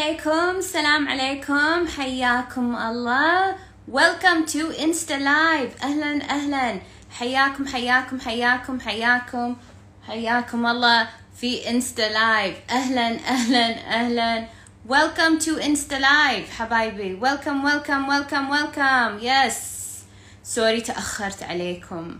عليكم. سلام عليكم. حياكم الله. Welcome to Insta Live. أهلا أهلا. حياكم حياكم حياكم حياكم. حياكم الله في Insta Live. أهلا أهلا أهلا. Welcome to Insta Live حبايبي. Welcome welcome welcome welcome. Yes. سوري تأخرت عليكم.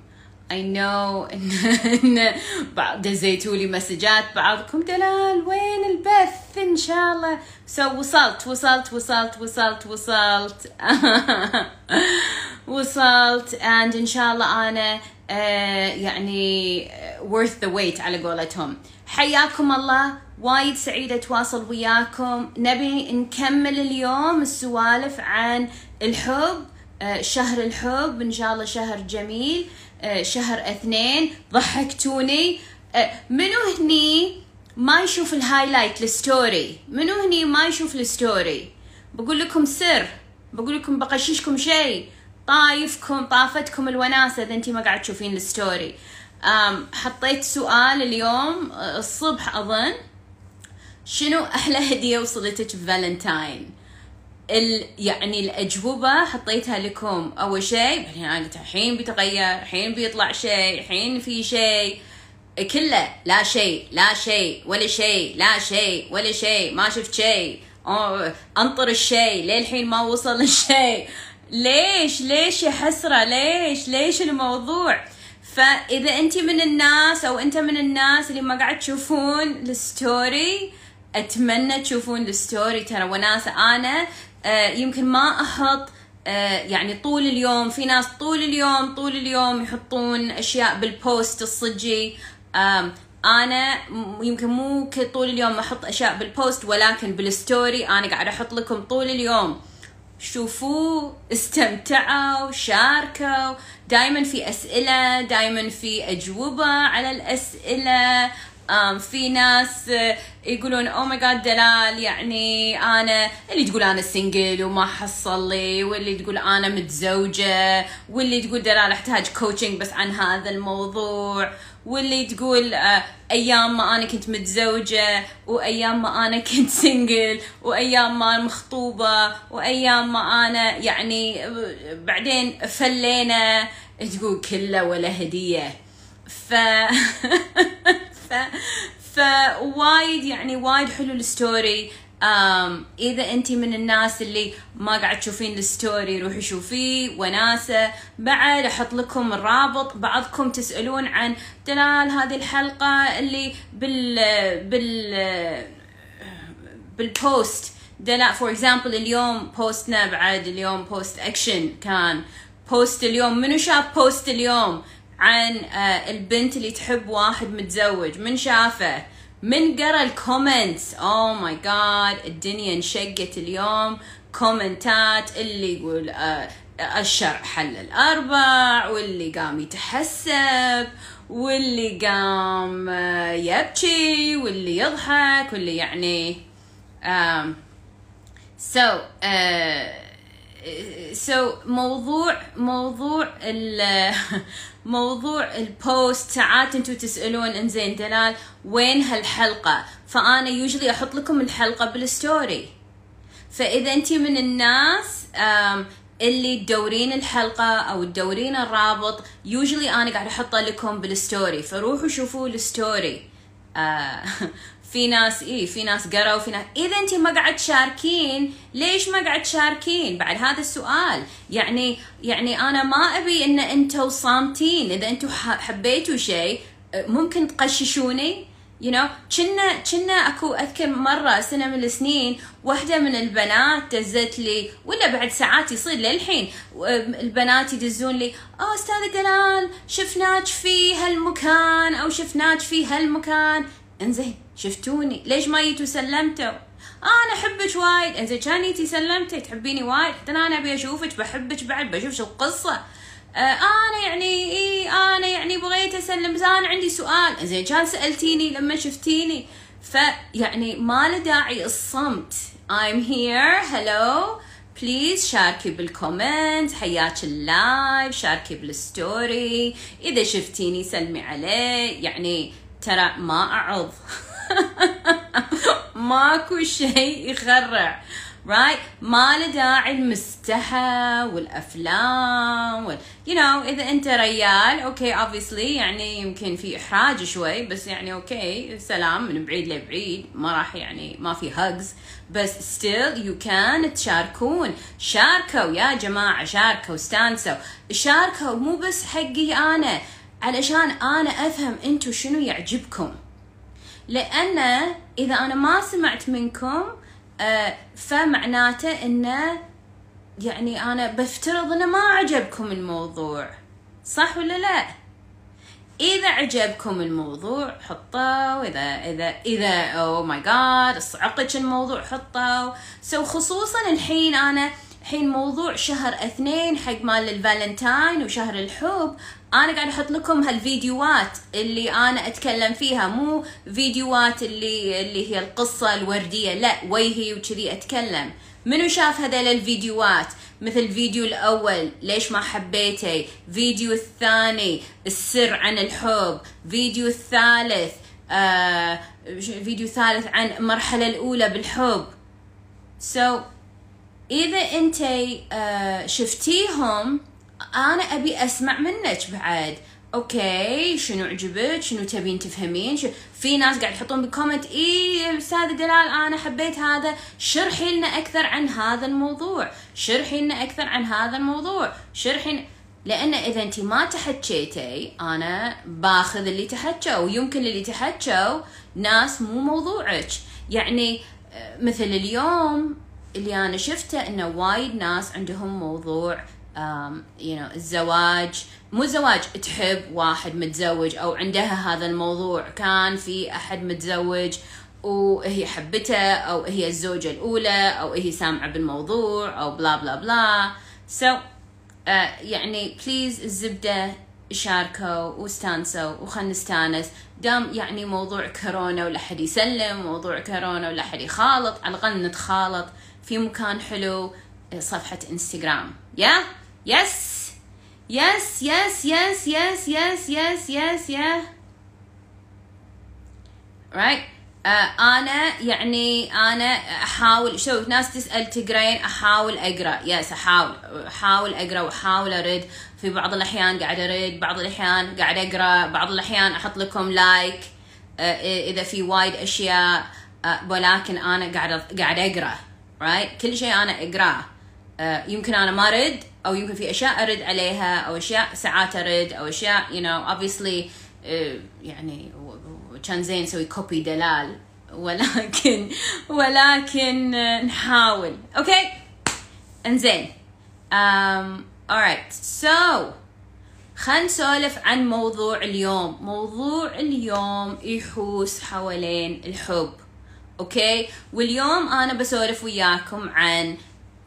Know. إن, إن بعض دزيتوا لي مسجات بعضكم دلال. وين البث؟ إن شاء الله. So وصلت وصلت وصلت وصلت وصلت. وصلت. And إن شاء الله أنا uh, يعني worth the wait على قولتهم. حياكم الله. وايد سعيدة أتواصل وياكم. نبي نكمل اليوم السوالف عن الحب شهر الحب. إن شاء الله شهر جميل. شهر اثنين ضحكتوني. منو هني ما يشوف ال highlight ال story منو هني ما يشوف ال story بقول لكم سر بقول لكم بغششكم شيء. طايفكم طافتكم الوناسة إذا أنتي ما قاعد تشوفين ال story حطيت سؤال اليوم الصبح أظن. شنو أحلى هدية وصلتك في فالنتاين ال يعني الأجوبة حطيتها لكم. أول شيء بعدين أنا قلت الحين بيتغير الحين بيطلع شيء الحين في شيء. كله لا شيء لا شيء ولا شيء لا شيء ولا شيء ما شفت شيء. أنطر الشيء للحين ما وصل الشيء. ليش؟ ليش يا حسرة؟ ليش؟ ليش الموضوع؟ فإذا أنت من الناس أو أنت من الناس اللي ما قاعد تشوفون ال story أتمنى تشوفون ال story. ترى وناسة أنا آه يمكن ما أحط آه يعني طول اليوم في ناس طول اليوم طول اليوم يحطون أشياء بال post الصجي. آه أنا يمكن مو طول اليوم أحط أشياء بال post ولكن بال story أنا قاعد أحط لكم طول اليوم. شوفوا استمتعوا شاركوا. دائما في أسئلة دائما في أجوبة على الأسئلة. في ناس يقولون oh my god دلال يعني أنا اللي تقول أنا single وما حصل لي واللي تقول أنا متزوجة واللي تقول دلال أحتاج coaching بس عن هذا الموضوع واللي تقول أيام ما أنا كنت متزوجة وأيام ما أنا كنت single وأيام ما مخطوبة وأيام ما أنا يعني بعدين فلينا تقول كلة ولا هدية. ف ف فوايد يعني وايد حلو ال story. um, إذا انت من الناس اللي ما قاعد تشوفين ال story روحي شوفيه وناسة. بعد أحط لكم الرابط بعضكم تسألون عن دلال هذه الحلقة اللي بال بال بال post دلال for example اليوم post نا بعد اليوم post action كان. post اليوم منو شاف post اليوم؟ عن البنت اللي تحب واحد متزوج. من شافه؟ من قرا ال comments oh my god الدنيا انشقت اليوم. comment ات اللي يقول الشرع حل الأربع. واللي قام يتحسب. واللي قام يبكي. واللي يضحك. واللي يعني um, so uh, so so, موضوع موضوع ال موضوع ال post ساعات أنتم تسألون انزين دلال وين هالحلقة؟ فأنا usually أحط لكم الحلقة بال story فإذا انت من الناس اللي تدورين الحلقة أو تدورين الرابط usually أنا قاعد احطه لكم بال story فروحوا شوفوا ال story في ناس إيه في ناس قروا في ناس. إذا انت ما قاعد تشاركين ليش ما قاعد تشاركين بعد هذا السؤال. يعني يعني أنا ما أبي إن أنتوا صامتين. إذا أنتوا حبيتوا شيء ممكن تغششوني؟ You know كنا كنا أكو أذكر مرة سنة من السنين واحدة من البنات دزت لي ولا بعد ساعات يصير للحين البنات يدزون لي آه أستاذة دلال شفناك في هالمكان أو شفناك في هالمكان. إنزين. شفتوني؟ ليش ما جيتوا سلمتوا؟ أنا أحبك وايد. انزين كان جيتي سلمتي تحبيني وايد. حتى أنا أبي أشوفك بحبك بعد بشوف شو القصة. آه أنا يعني إي أنا يعني بغيت أسلم. بس أنا عندي سؤال. زين كان سألتيني لما شفتيني فيعني ما له داعي الصمت. I'm here. Hello. please شاركي بال comment حياك ال live. شاركي بال story إذا شفتيني سلمي عليه. يعني ترى ما اعض ماكو شيء يخرع. right ما له داعي المستحى والأفلام وال you know إذا أنت ريال okay obviously يعني يمكن في إحراج شوي بس يعني okay سلام من بعيد لبعيد ما راح يعني ما في hugs بس still you can تشاركون. شاركوا يا جماعة شاركوا استانسوا. شاركوا مو بس حقي أنا. علشان أنا أفهم انتو شنو يعجبكم. لأن إذا أنا ما سمعت منكم آه، فمعناته انه يعني أنا بفترض انه ما عجبكم الموضوع. صح ولا لا؟ إذا عجبكم الموضوع حطوا. إذا إذا إذا أو ماي جاد صعقك الموضوع حطوا. so خصوصا الحين أنا الحين موضوع شهر اثنين حق مال الفالنتاين وشهر الحب أنا قاعد أحط لكم هالفيديوهات اللي أنا أتكلم فيها مو فيديوهات اللي اللي هي القصة الوردية لا وجهي وكذي أتكلم. منو شاف هذول الفيديوهات؟ مثل الفيديو الأول ليش ما حبيته؟ فيديو الثاني السر عن الحب. فيديو الثالث آه فيديو ثالث عن المرحلة الأولى بالحب. so so, إذا انت آه شفتيهم أنا أبي أسمع منك بعد. okay شنو عجبك؟ شنو تبين تفهمين؟ شوفي ناس قاعد يحطون بال comment اي أستاذ دلال أنا حبيت هذا. شرحي لنا أكثر عن هذا الموضوع. شرحي لنا أكثر عن هذا الموضوع. شرحي لأن إذا انت ما تحكيتي أنا باخذ اللي تحكوا ويمكن اللي تحكوا ناس مو موضوعك. يعني مثل اليوم اللي أنا شفته إنه وايد ناس عندهم موضوع you know, الزواج مو زواج تحب واحد متزوج أو عندها هذا الموضوع كان في أحد متزوج وهي حبته أو هي الزوجة الأولى أو هي سامعة بالموضوع أو بلا بلا بلا so uh, يعني بليز الزبدة شاركوا واستانسوا وخلنا نستانس. دام يعني موضوع كورونا ولا حد يسلم موضوع كورونا ولا حد يخالط على الأقل نتخالط في مكان حلو صفحة انستغرام yeah yes yes yes yes yes yes yes yes yeah right أنا يعني أنا أحاول شوف ناس تسأل تقرين أحاول أقرأ. yes أحاول. أحاول أقرأ وأحاول أرد. في بعض الأحيان قاعد أرد بعض الأحيان قاعد أقرأ بعض الأحيان أحط لكم like إذا في وايد أشياء ولكن أنا قاعد قاعد أقرأ. right كل شيء أنا أقرأه. يمكن أنا ما أرد أو يمكن في أشياء أرد عليها أو أشياء ساعات أرد أو أشياء you know obviously يعني كان زين نسوي copy دلال. ولكن ولكن نحاول. okay انزين. um, alright. So خلينا نسولف عن موضوع اليوم. موضوع اليوم يحوس حوالين الحب. okay واليوم أنا بسولف وياكم عن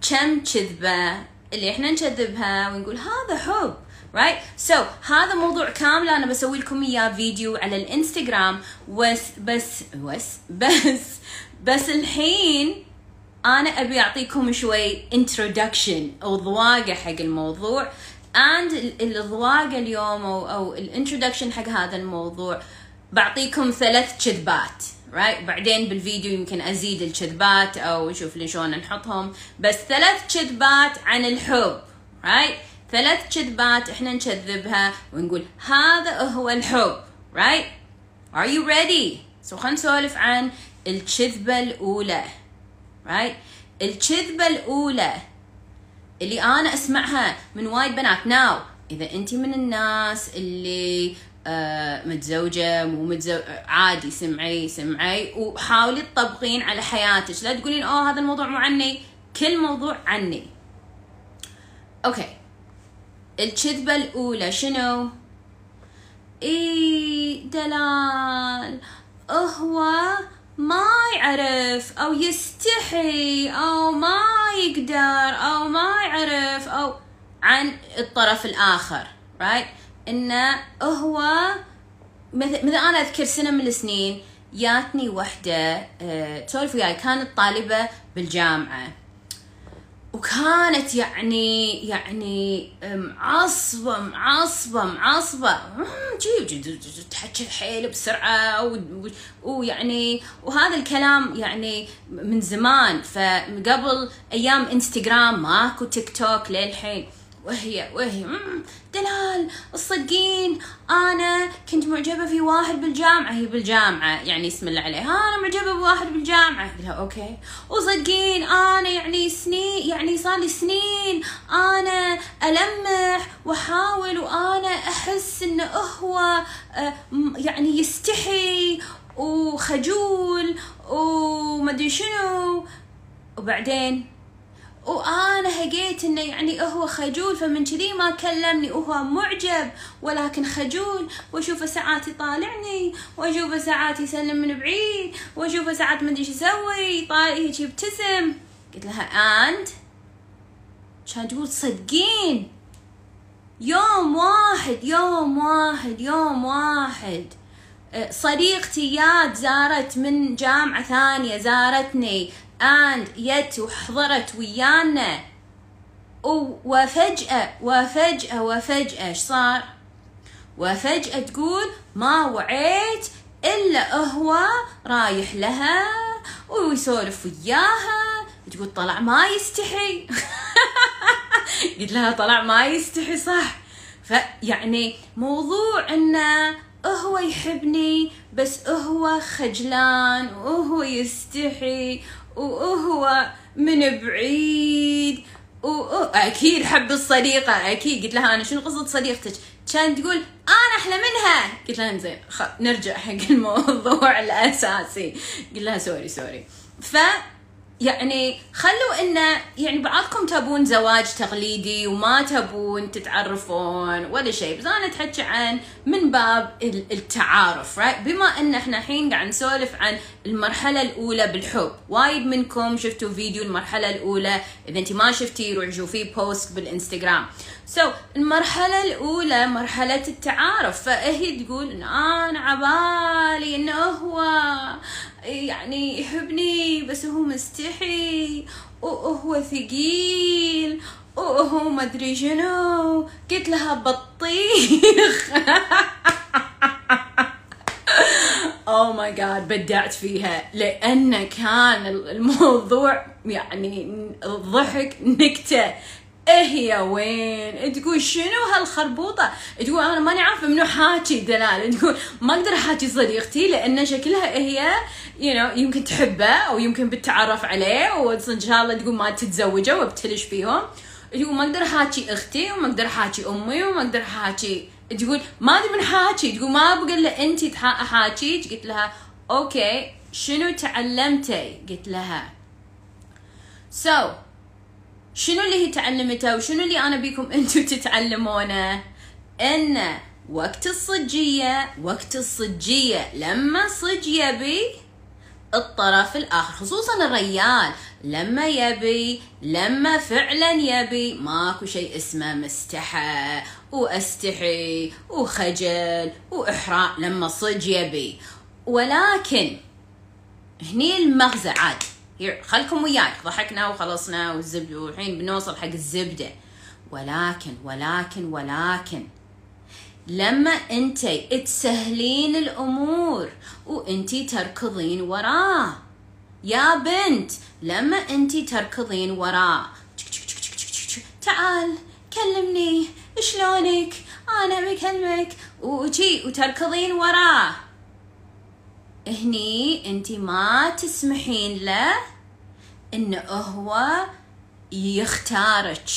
كم كذبة اللي إحنا نكذبها ونقول هذا حب right so هذا موضوع كامل أنا بسوي لكم إياه فيديو على الإنستغرام. بس بس بس بس بس الحين أنا أبي أعطيكم شوي introduction أو ضواقه حق الموضوع. And الضواقه اليوم أو أو الانترودكشن حق هذا الموضوع بعطيكم ثلاث كذبات right? بعدين بالفيديو يمكن أزيد الكذبات أو شوف لي شلون نحطهم بس ثلاث كذبات عن الحب right? ثلاث كذبات إحنا نكذبها ونقول هذا هو الحب right? are you ready so خلينا نسولف عن الكذبة الأولى right? الكذبة الأولى اللي أنا أسمعها من وايد بنات now إذا أنت من الناس اللي آه متزوجة مو متزوجة عادي سمعي سمعي. وحاولي تطبقين على حياتك. لا تقولين oh هذا الموضوع مو عني. كل موضوع عني. okay. الكذبة الأولى شنو؟ إي دلال. هو ما يعرف أو يستحي أو ما يقدر أو ما يعرف أو عن الطرف الآخر رايت right? انه هو مثل أنا أذكر سنة من السنين جاتني وحدة أه تسولف وياي كانت طالبة بالجامعة. وكانت يعني يعني معصبة معصبة معصبة تحكي الحيل بسرعة ويعني وهذا الكلام يعني من زمان. فقبل أيام إنستغرام ماكو تيك توك للحين. وهي وهي دلال الصدقين. أنا كنت معجبة في واحد بالجامعة هي بالجامعة يعني اسم الله عليه أنا معجبة بواحد بالجامعة. قلت لها أوكي. وصدقين أنا يعني سنين يعني صار لي سنين. أنا ألمح وأحاول وأنا أحس انه هو آه، يعني يستحي وخجول ومدري شنو. وبعدين وأنا هقيت إنه يعني هو خجول فمن كذي ما كلمني وهو معجب. ولكن خجول واشوفه ساعات يطالعني واشوفه ساعات يسلم من بعيد واشوفه ساعات ما أدري إيش يسوي هيك يبتسم. قلت لها اند كانت تقول صدقين. يوم واحد يوم واحد يوم واحد. صديقتي ياد زارت من جامعة ثانية زارتني. And يت وحضرت ويانا. وفجأة وفجأة وفجأة إيش صار؟ وفجأة تقول ما وعيت إلا هو رايح لها ويسولف وياها. تقول طلع ما يستحي. قلت لها طلع ما يستحي صح. فيعني موضوع إنه هو يحبني بس هو خجلان وهو يستحي وهو من بعيد. واكيد حب الصديقة أكيد. قلت لها أنا شنو قصة صديقتك؟ كانت تقول أنا أحلى منها. قلت لها زين نرجع حق الموضوع الأساسي. قلت لها sorry sorry. ف يعني خلوا انه يعني بعضكم تبون زواج تقليدي وما تبون تتعرفون ولا شيء. بس أنا أتحكي عن من باب التعارف right? بما إن إحنا الحين قاعد نسولف عن المرحلة الأولى بالحب. وايد منكم شفتوا فيديو المرحلة الأولى. إذا انت ما شفتي روحي شوفيه post بالإنستغرام. so so, المرحلة الأولى مرحلة التعارف. فهي تقول ان أنا عبالي انه هو يعني يحبني بس هو مستحي وهو ثقيل وهو ما أدري شنو. قلت لها بطيخ. oh my God بدعت فيها. لأن كان الموضوع يعني ضحك نكتة. إيه يا وين؟ تقول شنو هالخربوطة؟ تقول أنا ماني عارفة منو حاكي دلال. تقول ما أقدر أحاكي صديقتي لأن شكلها هي you know, يمكن تحبه أو يمكن بتتعرف عليه وان شاء الله تقول ما تتزوجه وبتلش فيهم. تقول ما أقدر أحاكي أختي وما أقدر أحاكي أمي وما أقدر أحاكي تقول ما أدري من حاكي تقول ما بقول له أنت احاكيك قلت لها أوكي شنو تعلمتي؟ قلت لها. So, شنو اللي هي تعلمته وشنو اللي أنا بيكم أنتم تتعلمونه؟ إن وقت الصجية وقت الصجية. لما صج يبي الطرف الآخر خصوصا الريال. لما يبي لما فعلا يبي ماكو شيء اسمه مستحى وأستحي وخجل واحراء لما صج يبي. ولكن هني المغزى عاد. خلكم وياي. ضحكنا وخلصنا والزبده والحين بنوصل حق الزبدة. ولكن ولكن ولكن لما انت تسهلين الأمور وانت تركضين وراه يا بنت لما انت تركضين وراه تعال كلمني. شلونك؟ أنا بكلمك وشي وتركضين وراه هني انت ما تسمحين له انه هو يختارك.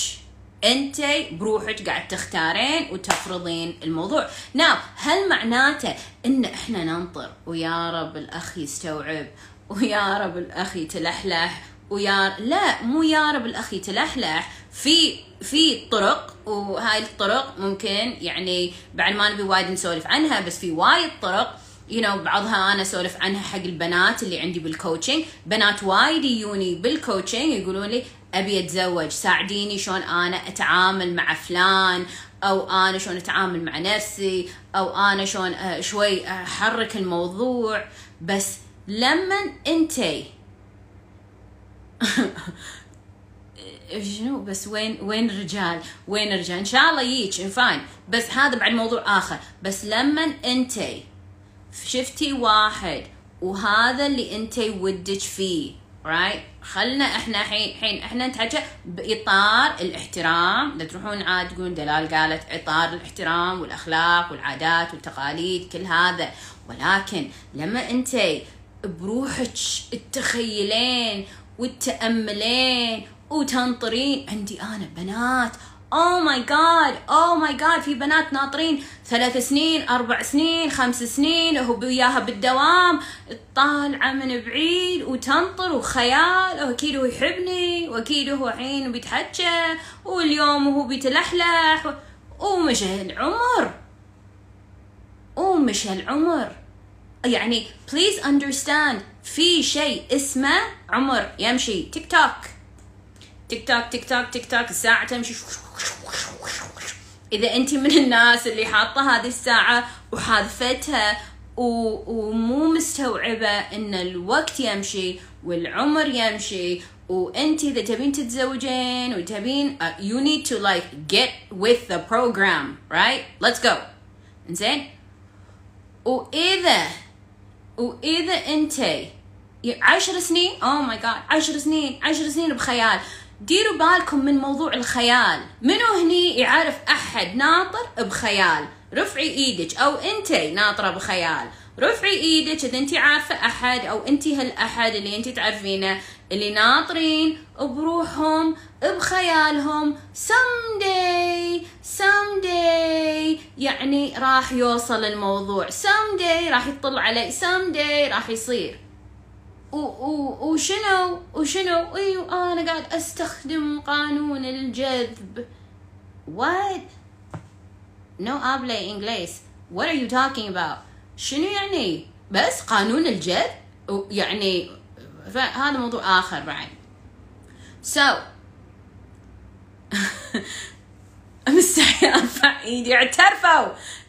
انت بروحك قاعد تختارين وتفرضين الموضوع. ناو هل معناته إن إحنا ننطر ويا رب الأخ يستوعب ويا رب الأخ يتلحلح ويا لا مو يا رب الأخ يتلحلح في في طرق وهاي الطرق ممكن يعني بعد ما نبي وايد نسولف عنها بس في وايد طرق you know, بعضها أنا أسولف عنها حق البنات اللي عندي بال coaching بنات وايد يجوني بال coaching يقولون لي أبي أتزوج ساعديني شلون أنا أتعامل مع فلان أو أنا شلون أتعامل مع نفسي أو أنا شلون آه، شوي أحرك الموضوع. بس لما أنت شنو؟ بس وين وين الرجال؟ وين الرجال؟ إن شاء الله يجيك fine بس هذا بعد موضوع آخر. بس لما أنت شفتي واحد. وهذا اللي انت ودك فيه. رايت خلنا إحنا الحين الحين إحنا نتحكى بإطار الاحترام. اذا تروحون عاد تقولون دلال قالت إطار الاحترام والأخلاق والعادات والتقاليد كل هذا. ولكن لما انت بروحك تتخيلين وتتاملين وتنطرين عندي أنا بنات oh my God oh my God في بنات ناطرين. ثلاث سنين أربع سنين خمس سنين وهو وياها بالدوام. طالعة من بعيد وتنطر وخيال. وأكيد هو يحبني وأكيد هو الحين بيتحكى واليوم هو بيتلحلح. ومش هالعمر ومش هالعمر. يعني please understand في شيء اسمه عمر. يمشي. تيك توك تيك توك تيك توك تيك توك الساعة تمشي. إذا أنت من الناس اللي حاطة هذه الساعة وحاذفتها ومو مستوعبة إن الوقت يمشي والعمر يمشي وانت إذا تبين تتزوجين وتبين uh, you need to like get with the program right? Let's go. زين وإذا وإذا انت عشر سنين اوه ماي جاد عشر سنين عشر سنين بخيال. ديروا بالكم من موضوع الخيال. منو هني يعرف أحد ناطر بخيال؟ رفعي إيدك أو أنت ناطرة بخيال. رفعي إيدك إذا أنت عارفة أحد أو أنت هالأحد اللي أنت تعرفينه اللي ناطرين بروحهم بخيالهم. Someday someday يعني راح يوصل الموضوع. Someday راح يطلع عليه someday راح يصير. وشنو وشنو؟ إيوه أنا قاعد أستخدم قانون الجذب. What? No hable inglés what are you talking about? شنو يعني؟ بس قانون الجذب؟ يعني هذا موضوع آخر بعد. So مستحي أرفع إيدي. اعترفوا!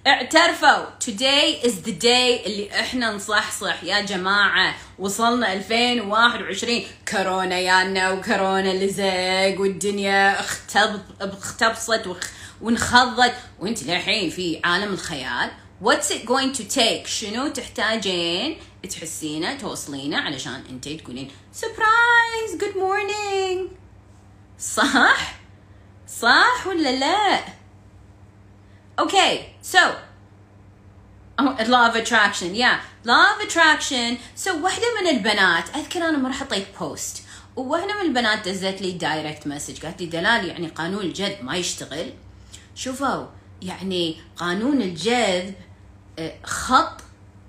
اعترفوا! Today is the day اللي إحنا نصحصح. يا جماعة وصلنا 2021 كورونا يانا وكورونا لزق والدنيا اختبصت وانخضت. وانت للحين في عالم الخيال. What's it going to take شنو تحتاجين؟ تحسينه توصلينه علشان انت تقولين surprise good morning. صح؟ صح ولا لا؟ Okay, so oh, law of attraction. Yeah law of attraction. So واحدة من البنات أذكر أنا مرة حطيت post وواحدة من البنات دزت لي direct message قالت لي دلال يعني قانون الجذب ما يشتغل. شوفوا يعني قانون الجذب آه، خط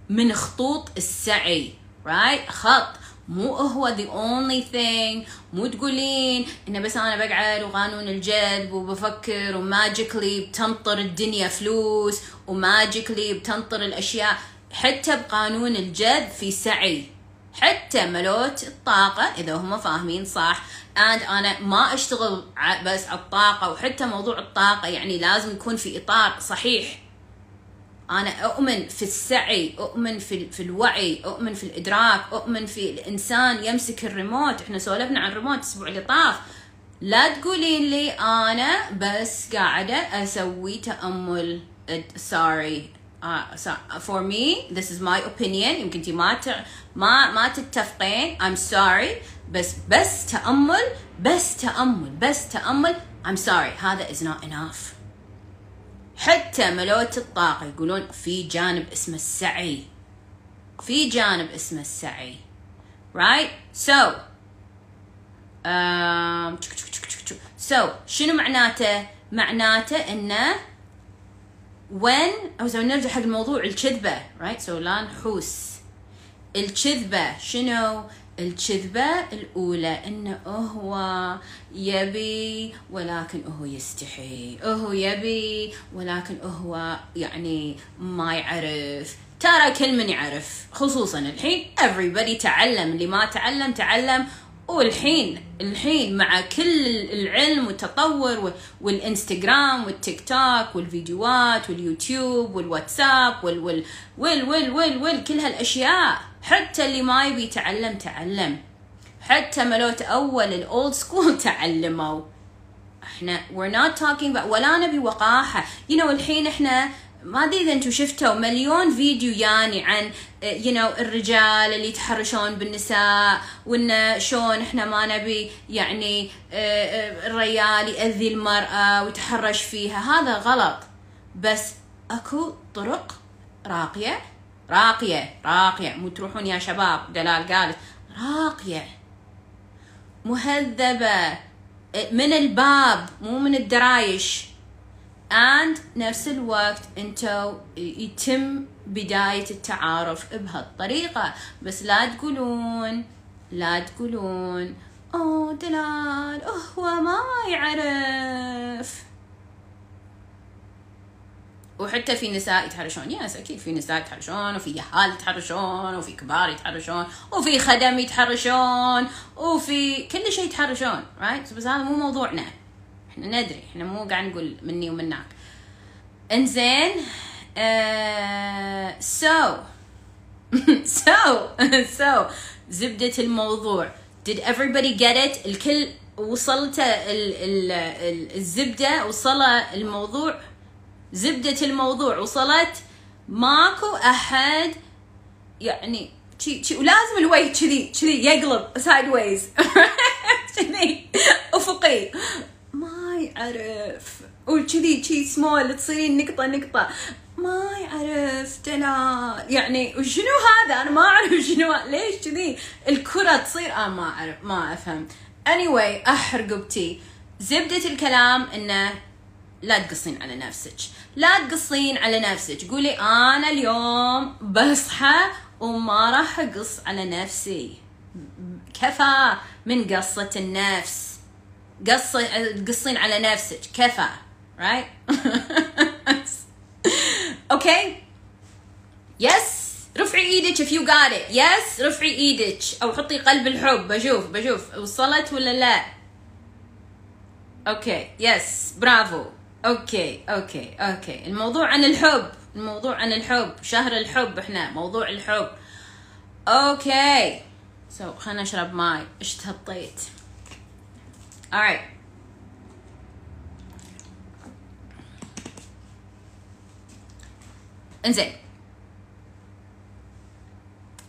من خطوط السعي right خط. مو هو the only thing. مو تقولين انه بس أنا بقعد وقانون الجذب وبفكر و magically بتنطر الدنيا فلوس وماجيكلي بتنطر الأشياء حتى بقانون الجذب في سعي. حتى ملوت الطاقة إذا هم فاهمين صح. And أنا ما أشتغل بس على الطاقة وحتى موضوع الطاقة يعني لازم يكون في إطار صحيح. أنا أؤمن في السعي أؤمن في في الوعي أؤمن في الإدراك أؤمن في الإنسان يمسك الريموت. إحنا سولفنا عن الريموت الأسبوع اللي طاف. لا تقولين لي أنا بس قاعدة أسوي تامل سوري uh, for me this is my opinion. يمكن انت ما ما ما تتفقين. I'm sorry. بس بس تأمل. بس تأمل. بس تأمل. I'm sorry. هذا is not enough. حتى ملوت الطاقة يقولون في جانب اسمه السعي. في جانب اسمه السعي. Right? So um, so شنو معناته؟ معناته إنه when أو زو نرجع حق الموضوع الكذبة right? So لا نحوس الكذبة شنو؟ الكذبة الأولى إنه هو يبي ولكن هو يستحي. هو يبي ولكن هو يعني ما يعرف. ترى كل من يعرف خصوصا الحين everybody تعلم. اللي ما تعلم تعلم والحين الحين مع كل العلم والتطور والإنستغرام والتيك توك والفيديوهات واليوتيوب والواتساب وال وال وال وال وال, وال كل هالأشياء. حتى اللي ما يبي يتعلم تعلم. حتى ملوت أول ال old school تعلموا. إحنا we're not talking about ولا نبي وقاحة. You know الحين إحنا ما أدري إذا أنتم شفتوا مليون فيديو يعني عن you know الرجال اللي يتحرشون بالنساء وإن شلون إحنا ما نبي يعني الرجال يأذي المرأة ويتحرش فيها. هذا غلط. بس أكو طرق راقية راقية راقية. مو تروحون يا شباب دلال قالت راقية. مهذبة. من الباب مو من الدرايش. And نفس الوقت أنتو يتم بداية التعارف بهالطريقة. بس لا تقولون لا تقولون oh دلال هو ما يعرف. وحتى في نساء يتحرشون. yes أكيد في نساء يتحرشون وفي يهال يتحرشون وفي كبار يتحرشون وفي خدم يتحرشون وفي كل شيء يتحرشون right بس هذا مو موضوعنا. إحنا ندري إحنا مو قاعد نقول مني ومنك. انزين so so so زبدة الموضوع. Did everybody get it الكل وصلت ال ال ال الزبدة وصل الموضوع. زبدة الموضوع وصلت. ماكو أحد يعني شي شي ولازم الوجه كذي كذي يقلب sideways كذي أفقي. ما يعرف وكذي شي سمول تصيرين نقطة نقطة. ما يعرف دلال يعني وشنو هذا؟ أنا ما أعرف شنو ليش كذي الكرة تصير؟ أنا ما أعرف ما أفهم. Anyway احرقبتي زبدة الكلام إنه لا تقصين على نفسك. لا تقصين على نفسك. قولي أنا اليوم بصحى وما راح أقص على نفسي. كفى من قصة النفس. قص تقصين على نفسك. كفى. Right? Okay? Yes? رفعي إيدك if you got it. Yes? رفعي إيدك. أو حطي قلب الحب. بشوف بشوف. وصلت ولا لا؟ okay yes برافو okay okay okay الموضوع عن الحب. الموضوع عن الحب. شهر الحب إحنا. موضوع الحب. okay so so, خلنا نشرب ماي. إيش تهطيت alright انزين.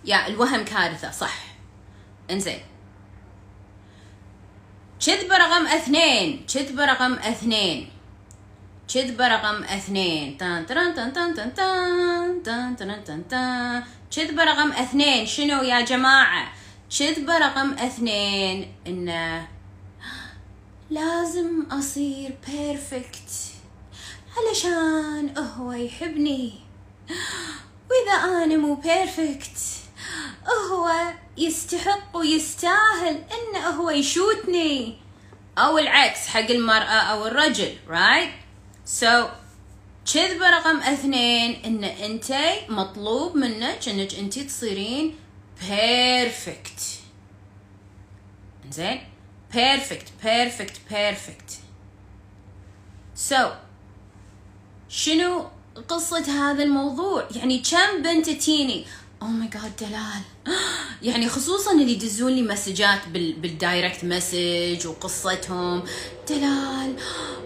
يا الوهم كارثة صح. انزين. كذبة رقم اثنين. كذبة رقم اثنين. كذبة رقم اثنين. تان تان تان تان تان تان تان تان تان كذبة رقم اثنين. شنو يا جماعة؟ كذبة رقم اثنين إنه لازم أصير perfect علشان هو يحبني. وإذا أنا مو perfect هو يستحق ويستاهل انه هو يشوتني. أو العكس حق المرأة أو الرجل right so كذبة رقم اثنين إن أنت مطلوب منك إنك أنت تصيرين perfect زين perfect perfect perfect so شنو قصة هذا الموضوع؟ يعني كم بنت تيني؟ oh my God دلال يعني خصوصا اللي يدزون لي مسجات بال بال direct message وقصتهم. دلال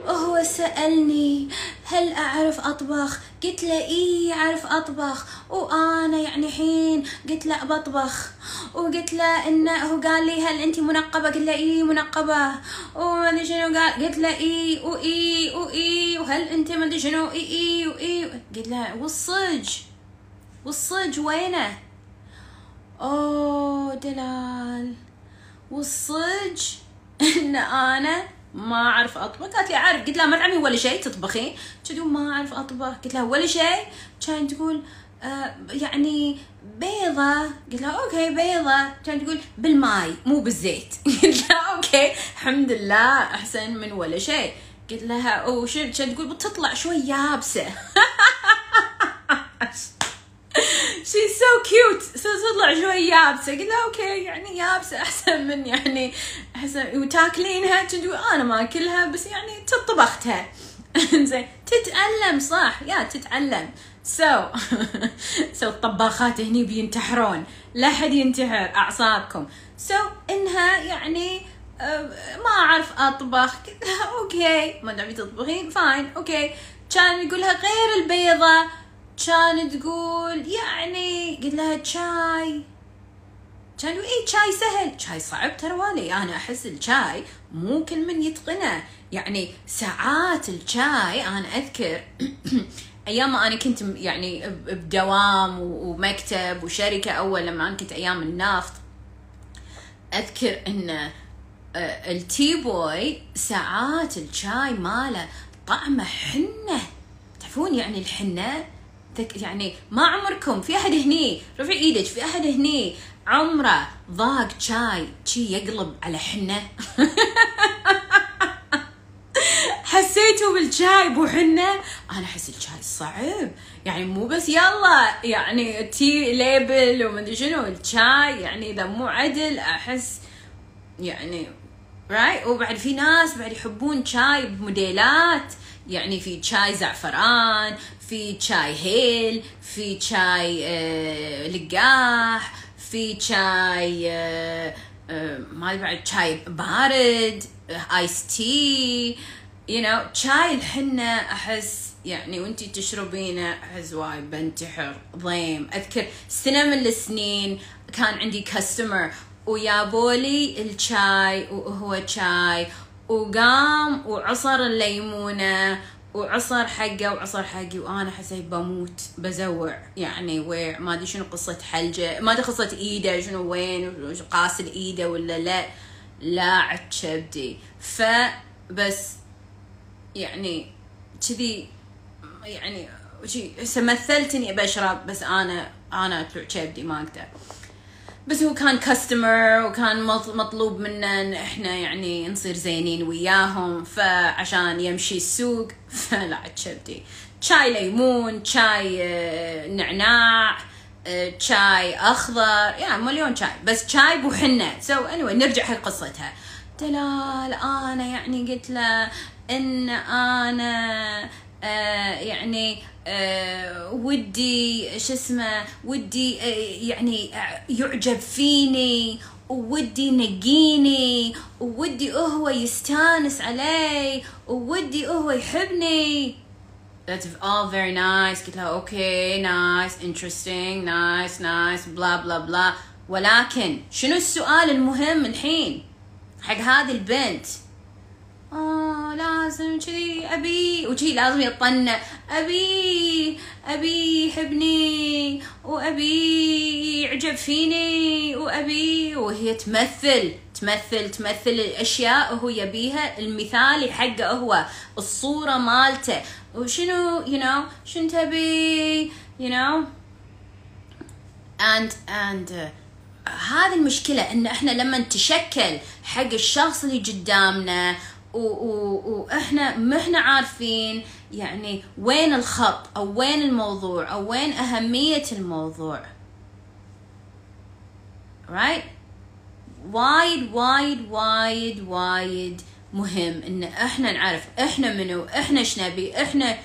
هو سألني هل أعرف أطبخ؟ قلت له إيه أعرف أطبخ. وأنا يعني حين قلت له بطبخ وقلت له إنه هو قال لي هل أنت منقبة؟ قلت له إيه منقبة. وما أدري شنو قال قلت له إيه وإيه وإيه وهل أنت ما أدري شنو؟ إيه إيه وإيه. قلت له والصج. والصج وينه؟ أوه دلال. والصج؟ إن أنا ما أعرف أطبخ. قالت لي أعرف. قلت لها ما تعلمي ولا شيء تطبخين تقول ما أعرف أطبخ. قلت لها ولا شيء؟ كانت تقول آه يعني بيضة. قلت لها okay بيضة. كانت تقول بالماي مو بالزيت. قلت لها okay الحمد لله أحسن من ولا شيء. قلت لها وش كانت تقول بتطلع شوي يابسة. she's so cute. تطلع شوي يابسة. قلت لها okay يعني يابسة أحسن من يعني أحسن. وتاكلينها تقول أنا ما اكلها بس يعني طبختها زين. تتعلم صح. يا تتعلم so so الطباخات هني بينتحرون. لا حد ينتحر أعصابكم. so إنها يعني آه، ما أعرف أطبخ. okay. ما تبي تطبخين fine okay. كان يقولها غير البيضة. كانت تقول يعني؟ قلت لها شاي كان اي شاي سهل. شاي صعب ترى والي أنا أحس الشاي مو كل من يتقنه. يعني ساعات الشاي أنا أذكر أيام ما أنا كنت يعني بدوام ومكتب وشركة أول لما أنا كنت أيام النفط. أذكر إن آه، التي بوي ساعات الشاي ماله طعمه حنة. تعرفون يعني الحنة؟ يعني ما عمركم في أحد هني رفع إيدك في أحد هني. عمره ذاق شاي شاي يقلب على حنة. حسيتوا بالشاي بو حنة؟ أنا أحس الشاي صعب. يعني مو بس يلا يعني tea label ومدري شنو الشاي يعني إذا مو عدل أحس يعني right وبعد في ناس بعد يحبون شاي بموديلات. يعني في شاي زعفران في شاي هيل في شاي آه لقاح في شاي آه آه ما بعد شاي بارد iced tea you know شاي الحنة أحس يعني وانتي تشربينه أحس واي بنتحر ضيم. أذكر سنة من السنين كان عندي customer ويابوا لي الشاي وهو شاي وقام وعصر الليمونة وعصر حقه وعصر حقي وأنا حسيت بموت بزوع. يعني ويع ما أدري شنو قصة حلجة ما أدري قصة إيده شنو وين قاسل ايده ولا لا. لا عتشبدي فبس يعني كذي يعني شي مثلت اني بشرب بس أنا أنا أطلع كبدي ما أقدر. بس هو كان customer وكان مطلوب منا ان إحنا يعني نصير زينين وياهم فعشان يمشي السوق فلا شبدي شاي ليمون شاي آه، نعناع آه، شاي أخضر يعني مليون شاي بس شاي بو حنه so so anyway نرجع حق قصتها. دلال أنا يعني قلت له إن أنا آه يعني آه ودي شو اسمه ودي آه يعني يعجب فيني وودي ينقيني وودي هو يستانس علي وودي هو يحبني. That's all very nice. قلت لها okay nice interesting nice nice بلا بلا بلا ولكن شنو السؤال المهم الحين حق هذه البنت؟ آه لازم كذي أبي وكذي لازم يطنع أبي أبي يحبني وأبي يعجب فيني وأبي وهي تمثل تمثل تمثل الأشياء وهو يبيها. المثالي حقه هو الصورة مالته. وشنو you know شنو تبي know. And and uh, هذه المشكلة إن إحنا لما نتشكل حق الشخص اللي قدامنا وإحنا ما إحنا عارفين يعني وين الخط أو وين الموضوع أو وين أهمية الموضوع. Right? وايد وايد وايد وايد مهم إن إحنا نعرف إحنا منو إحنا إيش نبي إحنا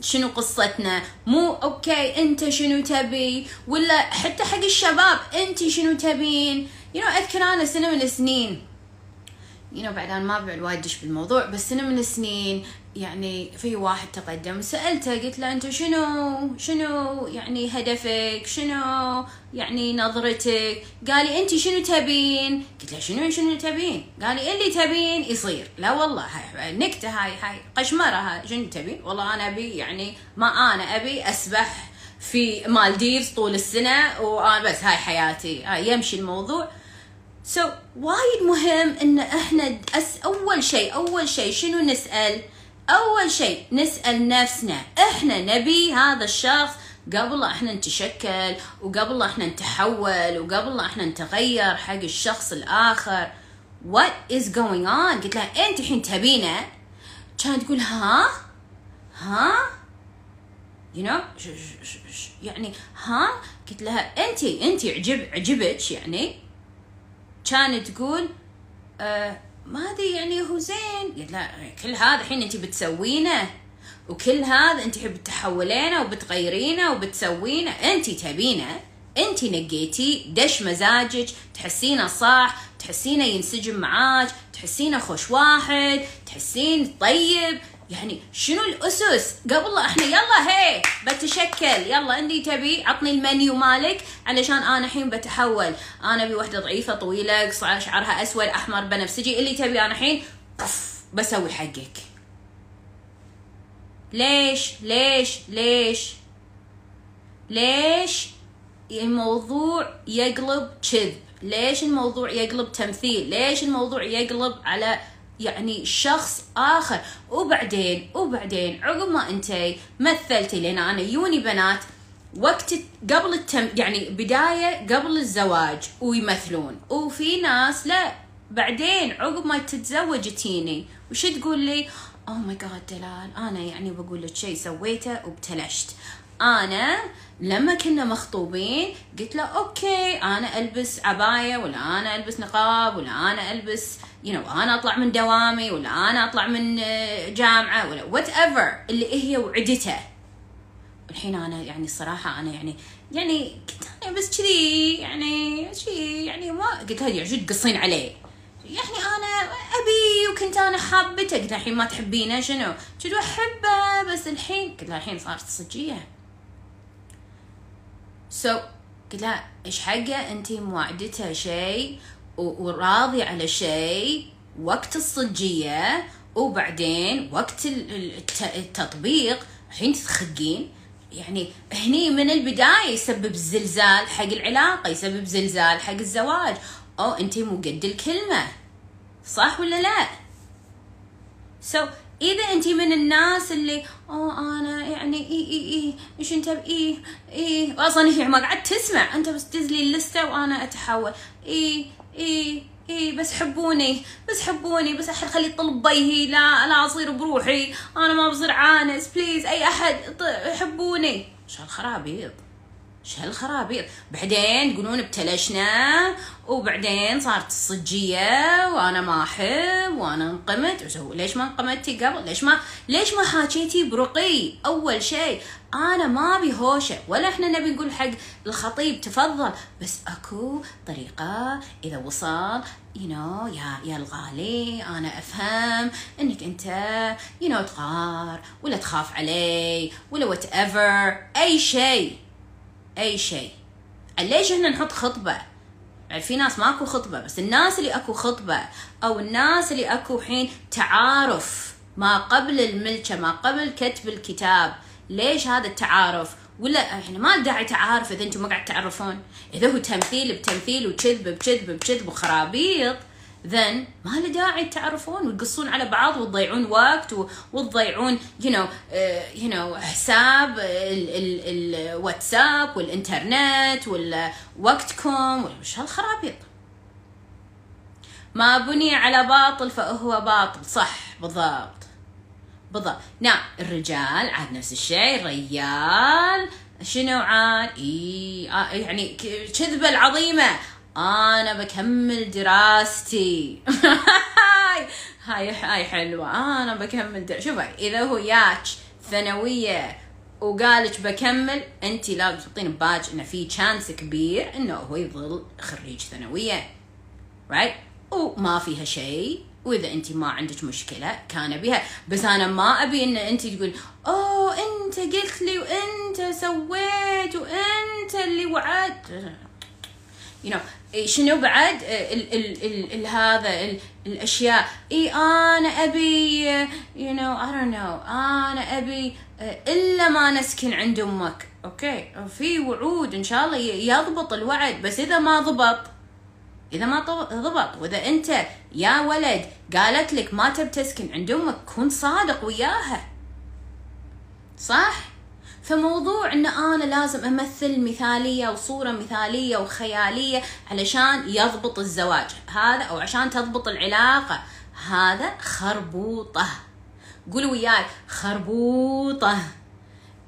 شنو قصتنا. مو okay أنت شنو تبي ولا حتى حق الشباب أنت شنو تبين. You know أذكر أنا سنة من السنين you know بعد أنا ما بعد وايد دش بالموضوع بس سنه من السنين يعني في واحد تقدم سألته قلت له أنت شنو؟ شنو يعني هدفك؟ شنو يعني نظرتك؟ قال لي أنت شنو تبين؟ قلت له شنو شنو تبين؟ قال لي اللي تبين يصير. لا والله هاي نكتة هاي هاي قشمرة هاي شنو تبين؟ والله أنا أبي يعني ما أنا أبي أسبح في مالديفز طول السنة وأنا بس هاي حياتي. هاي يمشي الموضوع. so so, وايد مهم إن إحنا أس أول شيء أول شيء شنو نسأل؟ أول شيء نسأل نفسنا. إحنا نبي هذا الشخص قبل إحنا نتشكل وقبل إحنا نتحول وقبل إحنا نتغير حق الشخص الآخر. What is going on قلت لها أنت الحين تبينه كانت تقول ها؟ ها؟ You know يعني ها؟ قلت لها أنت أنت عجب عجبك يعني كانت تقول آه ما أدري يعني هو زين. لا كل هذا الحين أنت بتسوينه وكل هذا أنت بتحولينه وبتغيرينه وبتسوينه. أنت تبينه أنت نقيتي دش مزاجك تحسينه صح تحسينه ينسجم معاك تحسينه خوش واحد تحسين طيب. يعني شنو الأسس؟ قبل إحنا يلا هي بتشكل. يلا إني تبي عطني المنيو مالك علشان أنا الحين بتحول. أنا أبي وحدة ضعيفة طويلة قصيره شعرها أسود أحمر بنفسجي. إللي تبي أنا الحين بسوي حقك. ليش؟ ليش؟ ليش؟ ليش الموضوع يقلب كذب؟ ليش الموضوع يقلب تمثيل؟ ليش الموضوع يقلب على يعني شخص آخر. وبعدين وبعدين عقب ما انت مثلتي لنا أنا يوني بنات وقت قبل التم يعني بداية قبل الزواج ويمثلون. وفي ناس لا. بعدين عقب ما تتزوج تيني. وش تقول لي؟ اوه ماي جاد دلال أنا يعني بقول لك شيء سويته وابتلشت أنا لما كنا مخطوبين قلت له okay أنا ألبس عباية ولا أنا ألبس نقاب ولا أنا ألبس you know, أنا أطلع من دوامي ولا أنا أطلع من آه، جامعة ولا whatever اللي هي وعدته. الحين أنا يعني الصراحة أنا يعني يعني كنت أنا بس كذي يعني شيء يعني ما قلت لها يعني تقصين عليه؟ يعني أنا أبي وكنت أنا حابته قلت الحين ما تحبينه شنو؟ قلت أحبه بس الحين قلت الحين صارت صجية. سو so, قلت لها إيش حقه؟ انت موعدته شيء وراضي على شيء وقت الصجية وبعدين وقت التطبيق الحين تتخقين. يعني هني من البداية يسبب زلزال حق العلاقة يسبب زلزال حق الزواج. أو انت مو قد الكلمة. صح ولا لا؟ so, إذا انت من الناس اللي أوه أنا يعني إي إي إي إيش أنت إي إي أصلا هي ما قعدت تسمع. أنت بس تدز لي اللستة وأنا أتحول. إي اي اي بس حبوني بس حبوني بس أحد خلي يطلب بيهي لا لا أصير بروحي. أنا ما بصير عانس please أي أحد حبوني. شو هالخرابيط شو هالخرابيط بعدين يقولون ابتلشنا وبعدين صارت الصجية وأنا ما أحب وأنا انقمت. ليش ما انقمتي قبل؟ ليش ما ليش ما حاكيتي برقي؟ أول شيء أنا ما أبي هوشة. ولا إحنا نبي نقول حق الخطيب تفضل. بس أكو طريقة إذا وصل you know, يا يا الغالي أنا أفهم إنك أنت you know, تغار ولا تخاف علي ولا whatever أي شيء. أي شيء. ليش إحنا نحط خطبة؟ يعني في ناس ماكو خطبة بس الناس اللي أكو خطبة أو الناس اللي أكو حين تعارف ما قبل الملكة ما قبل كتب الكتاب ليش هذا التعارف؟ ولا يعني ما داعي تعارف إذا أنتم ما قاعد تعرفون. إذا هو تمثيل بتمثيل وكذب بكذب بكذب وخرابيط. Then ما له داعي تعرفون وتقصون على بعض وتضيعون وقت وتضيعون you know uh, you know حساب الواتساب والإنترنت ولا وقتكم وش هالخرابيط ما بني على باطل فهو باطل. صح بالضبط. بالضبط. نعم الرجال عاد نفس الشيء الرجال شنو عاد؟ إي آه يعني كذبة العظيمة. أنا بكمل دراستي. هاي هاي حلوة. أنا بكمل در... شوفي إذا هو ياك ثانوية وقالك بكمل انت لازم تحطين ببالج إنه في chance كبير إنه هو يظل خريج ثانوية. right? وما فيها شيء. وإذا انت ما عندك مشكلة كان بها. بس أنا ما أبي إن انت تقول أوه أنت قلت لي وأنت سويت وأنت اللي وعدت. You know شنو بعد؟ ال ال ال ال هذا ال الأشياء. إي أنا أبي you know I don't know. أنا أبي إلا ما نسكن عند أمك. أوكي؟ في وعود إن شاء الله يضبط الوعد. بس إذا ما ضبط إذا ما ضبط. وإذا أنت يا ولد قالت لك ما تب تسكن عند أمك كن صادق وياها. صح؟ فموضوع إن أنا لازم أمثل مثالية وصورة مثالية وخيالية علشان يضبط الزواج هذا أو عشان تضبط العلاقة هذا خربوطة. قولوا وياي خربوطة.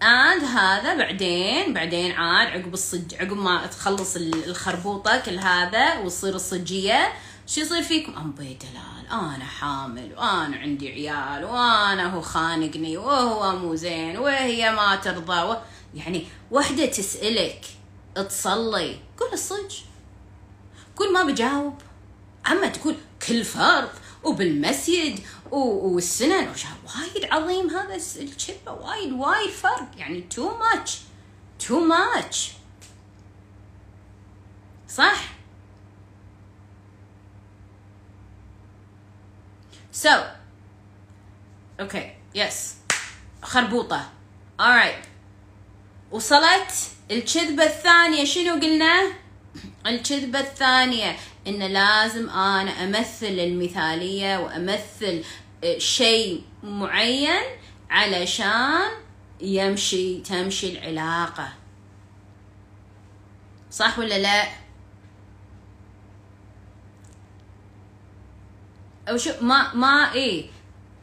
اند هذا بعدين بعدين عاد عقب الصج عقب ما تخلص الخربوطة كل هذا وتصير الصجية. شو يصير فيكم؟ أم دلال أنا حامل وأنا عندي عيال وأنا هو خانقني وهو مو زين وهي ما ترضى و... يعني وحدة تسألك تصلي قول الصج. قول ما بجاوب. أما تقول كل فرض وبالمسجد والسنن وايد عظيم هذا الكذبه وايد وايد فرق يعني too much too much صح؟ So okay بس خربوطة. Alright وصلت الكذبة الثانية. شنو قلنا؟ الكذبة الثانية. إن لازم أنا أمثل المثالية وأمثل آه، شيء معين علشان يمشي تمشي العلاقة. صح ولا لا؟ أو شو ما ما إيه.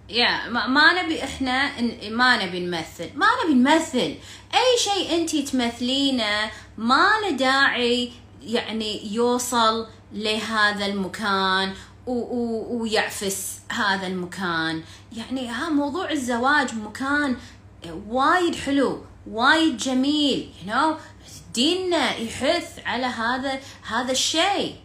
يا ما, ما نبي إحنا ما نبي نمثل. ما نبي نمثل. أي شيء أنت تمثلينه ما له داعي يعني يوصل لهذا المكان ويعفس هذا المكان. يعني ها موضوع الزواج مكان وايد حلو وايد جميل you know. ديننا يحث على هذا هذا الشيء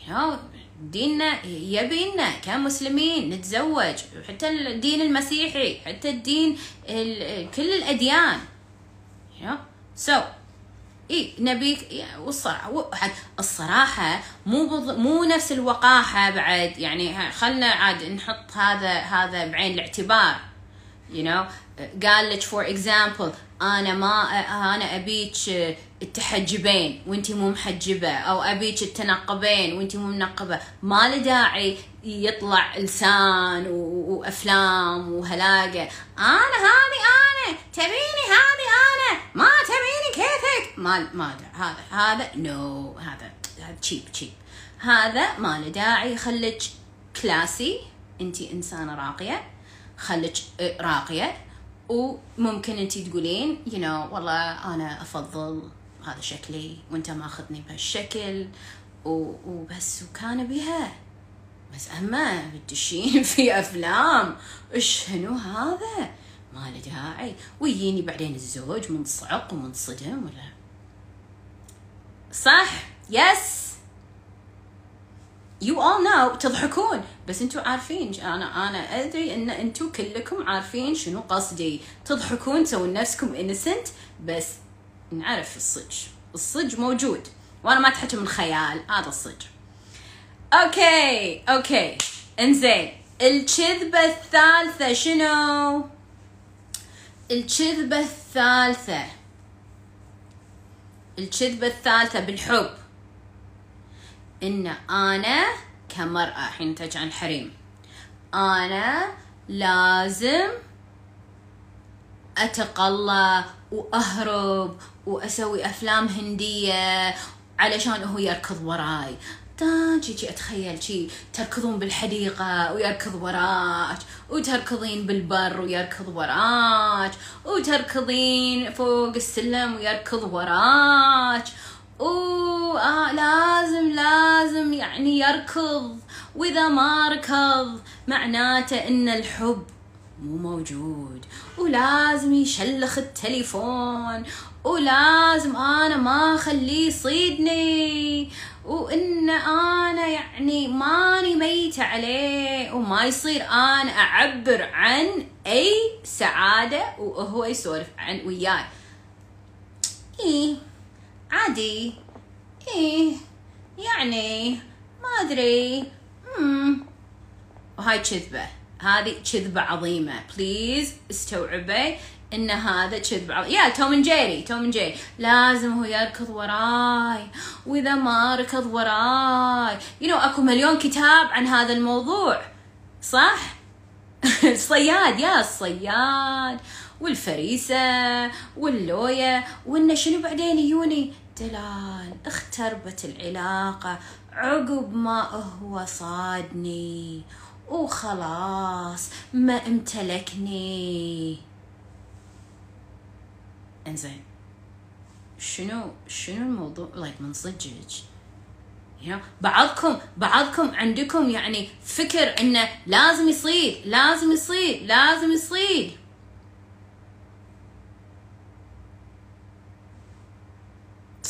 you know. ديننا يبينا كمسلمين نتزوج حتى الدين المسيحي حتى الدين كل الأديان you know? so إي نبيك الصراحة مو. مو نفس الوقاحة بعد يعني خلنا عاد نحط هذا هذا بعين الاعتبار you know قال لك for example أنا ما أنا أبيك تتحجبين وأنت مو محجبة أو أبيك تتنقبين وأنت مو منقبة. ما له داعي يطلع لسان وأفلام وهلاقة. أنا هذه أنا تبيني هذه أنا. ما تبيني كيفك. ما ما هذا هذا no هذا cheap cheap هذا ما له داعي. خليك classy أنت إنسانة راقية. خليك راقية. وممكن انت تقولين يو you know, والله أنا أفضل هذا شكلي وأنت ماخذني بهالشكل وبس وكان بها. بس أما بتدشين في أفلام شنو هذا؟ ما له داعي. ويجيني بعدين الزوج منصعق ومنصدم ولا صح؟ يس you all know تضحكون. بس أنتم عارفين أنا أنا أدري إن أنتم كلكم عارفين شنو قصدي. تضحكون تسوون نفسكم innocent بس نعرف الصج. الصج موجود. وأنا ما اتحكي من خيال هذا الصج. okay okay. إنزين. الكذبة الثالثة شنو؟ الكذبة الثالثة. الكذبة الثالثة بالحب. إن آنا كمرأة حين تجي عن الحريم. آنا لازم أتقلى وأهرب وأسوي أفلام هندية علشان هو يركض وراي. جي أتخيل شي تركضون بالحديقة ويركض وراك وتركضين بالبر ويركض وراك وتركضين فوق السلم ويركض وراك. أوه آه لازم لازم يعني يركض. وإذا ما ركض معناته إن الحب مو موجود. ولازم يشلخ التليفون. ولازم أنا ما أخليه يصيدني. وإن أنا يعني ماني ميتة عليه. وما يصير أنا أعبر عن أي سعادة. وهو يسولف عن وياي. إيه. عادي. إيه يعني ما أدري. امم وهاي كذبة. هذه كذبة عظيمة. please استوعبي إن هذا كذب يا توم جيري توم جيري لازم هو يركض وراي. وإذا ما ركض وراي. you know, أكو مليون كتاب عن هذا الموضوع. صح؟ الصياد يا الصياد والفريسة واللوية. وإنه شنو بعدين يوني؟ دلال اختربت العلاقة عقب ما هو صادني. وخلاص ما امتلكني. إنزين شنو شنو الموضوع؟ لايك من صدقك? بعضكم بعضكم عندكم يعني فكر إنه لازم يصير لازم يصير لازم يصير.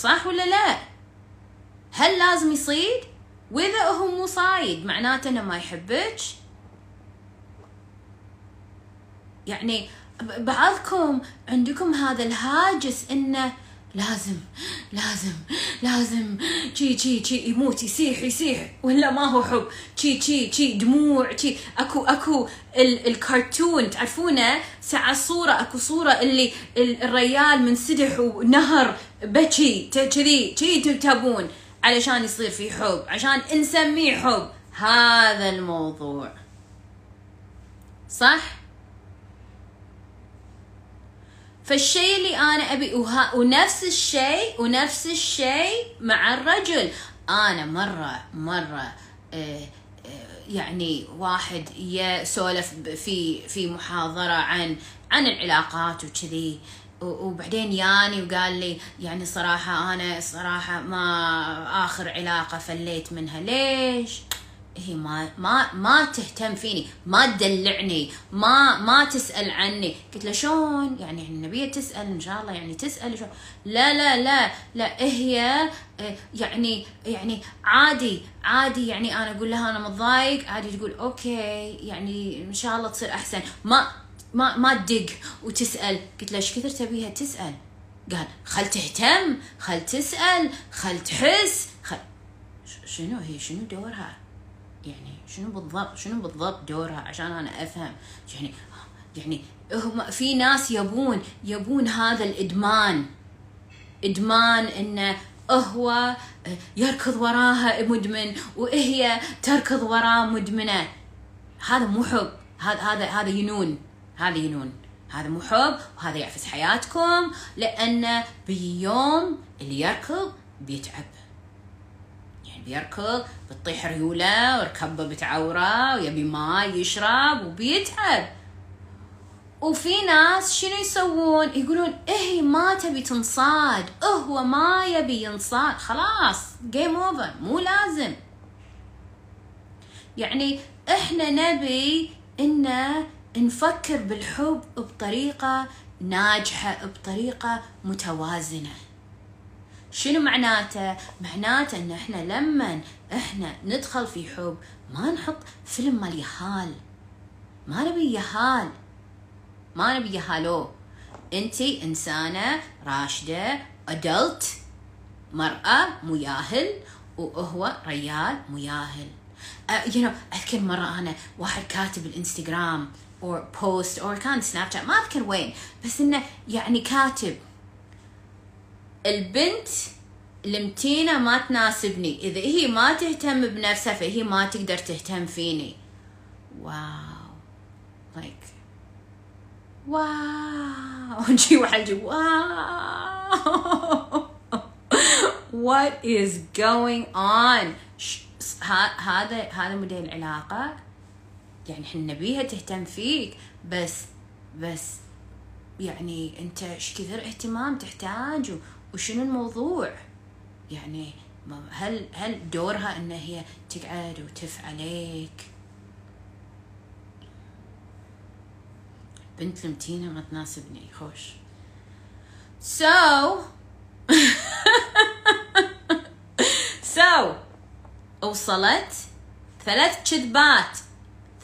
صح ولا لا؟ هل لازم يصيد؟ وإذا هو مو صايد معناته إنه ما يحبك؟ يعني بعضكم عندكم هذا الهاجس إنه لازم لازم لازم. شي شي شي يموت يسيح يسيح ولا ما هو حب. شي شي شي دموع شي اكو اكو ال الكرتون. تعرفونه؟ ساعة صورة اكو صورة اللي الريال منسدح ونهر بكي. كذي شي تبون. علشان يصير في حب. عشان نسميه حب. هذا الموضوع. صح؟ فالشيء اللي أنا أبي وها ونفس الشيء ونفس الشيء مع الرجل. أنا مرة مرة آه، آه، يعني واحد يسولف في في محاضرة عن عن العلاقات وكذي. وبعدين ياني وقال لي يعني صراحة أنا صراحة ما آخر علاقة فليت منها. ليش؟ هي ما ما ما تهتم فيني ما تدلعني ما ما تسأل عني. قلت له شلون يعني النبيه تسأل إن شاء الله يعني تسأل شو؟ لا لا لا لا هي آه، يعني يعني عادي عادي يعني أنا أقول لها أنا متضايق. عادي تقول أوكي يعني إن شاء الله تصير أحسن. ما ما ما تدق وتسأل. قلت له إيش كثر تبيها تسأل؟ قال خل تهتم خل تسأل خل تحس خل شنو هي؟ شنو دورها؟ يعني شنو بالضبط شنو بالضبط دورها عشان أنا أفهم؟ يعني يعني هم في ناس يبون يبون هذا الإدمان. إدمان انه هو يركض وراها مدمن وهي تركض وراه مدمنة. هذا مو حب. هذا هذا هذا ينون. هذا ينون. هذا مو حب. وهذا يعفس حياتكم. لأن بيوم اللي يركض بيتعب. بيركض بتطيح ريولة وركبه بتعورة ويبي ماي يشرب وبيتعب. وفي ناس شنو يسوون؟ يقولون إيه ما تبي تنصاد. هو ما يبي ينصاد. خلاص game over مو لازم. يعني إحنا نبي إن نفكر بالحب بطريقة ناجحة بطريقة متوازنة. شنو معناته؟ معناته إن إحنا لما إحنا ندخل في حب ما نحط فيلم مال يهال. ما نبي يهال. ما نبي يهالو. إنتي إنسانة راشدة ادلت مرأة مياهل وهو ريال مياهل. uh, you know أذكر مرة أنا واحد كاتب الإنستغرام أو بوست أو كان سناب شات ما أذكر وين بس إنه يعني كاتب البنت المتينة ما تناسبني. إذا هي ما تهتم بنفسها فهي ما تقدر تهتم فيني. wow. Like wow. نجي واحد wow. What is going on? هذا هذا موديل العلاقة يعني إحنا نبيها تهتم فيك. بس بس يعني أنت إيش كثر اهتمام تحتاج وشنو الموضوع؟ يعني هل هل دورها إن هي تقعد وتف عليك؟ بنت المتينة ما تناسبني خوش. So so وصلت ثلاث كذبات.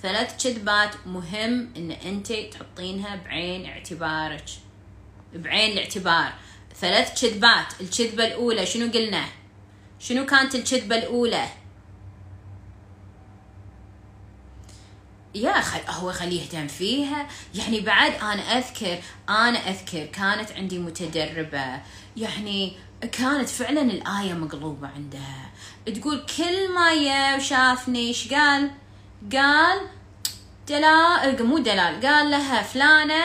ثلاث كذبات مهم إن انت تحطينها بعين اعتبارك. بعين الاعتبار. ثلاث كذبات. الكذبة الأولى شنو قلنا؟ شنو كانت الكذبة الأولى؟ يا خل هو خليه يهتم فيها. يعني بعد أنا أذكر أنا أذكر كانت عندي متدربة. يعني كانت فعلا الآية مقلوبة عندها. تقول كل ما يا وشافني إيش قال؟ قال دلال مو دلال قال لها فلانة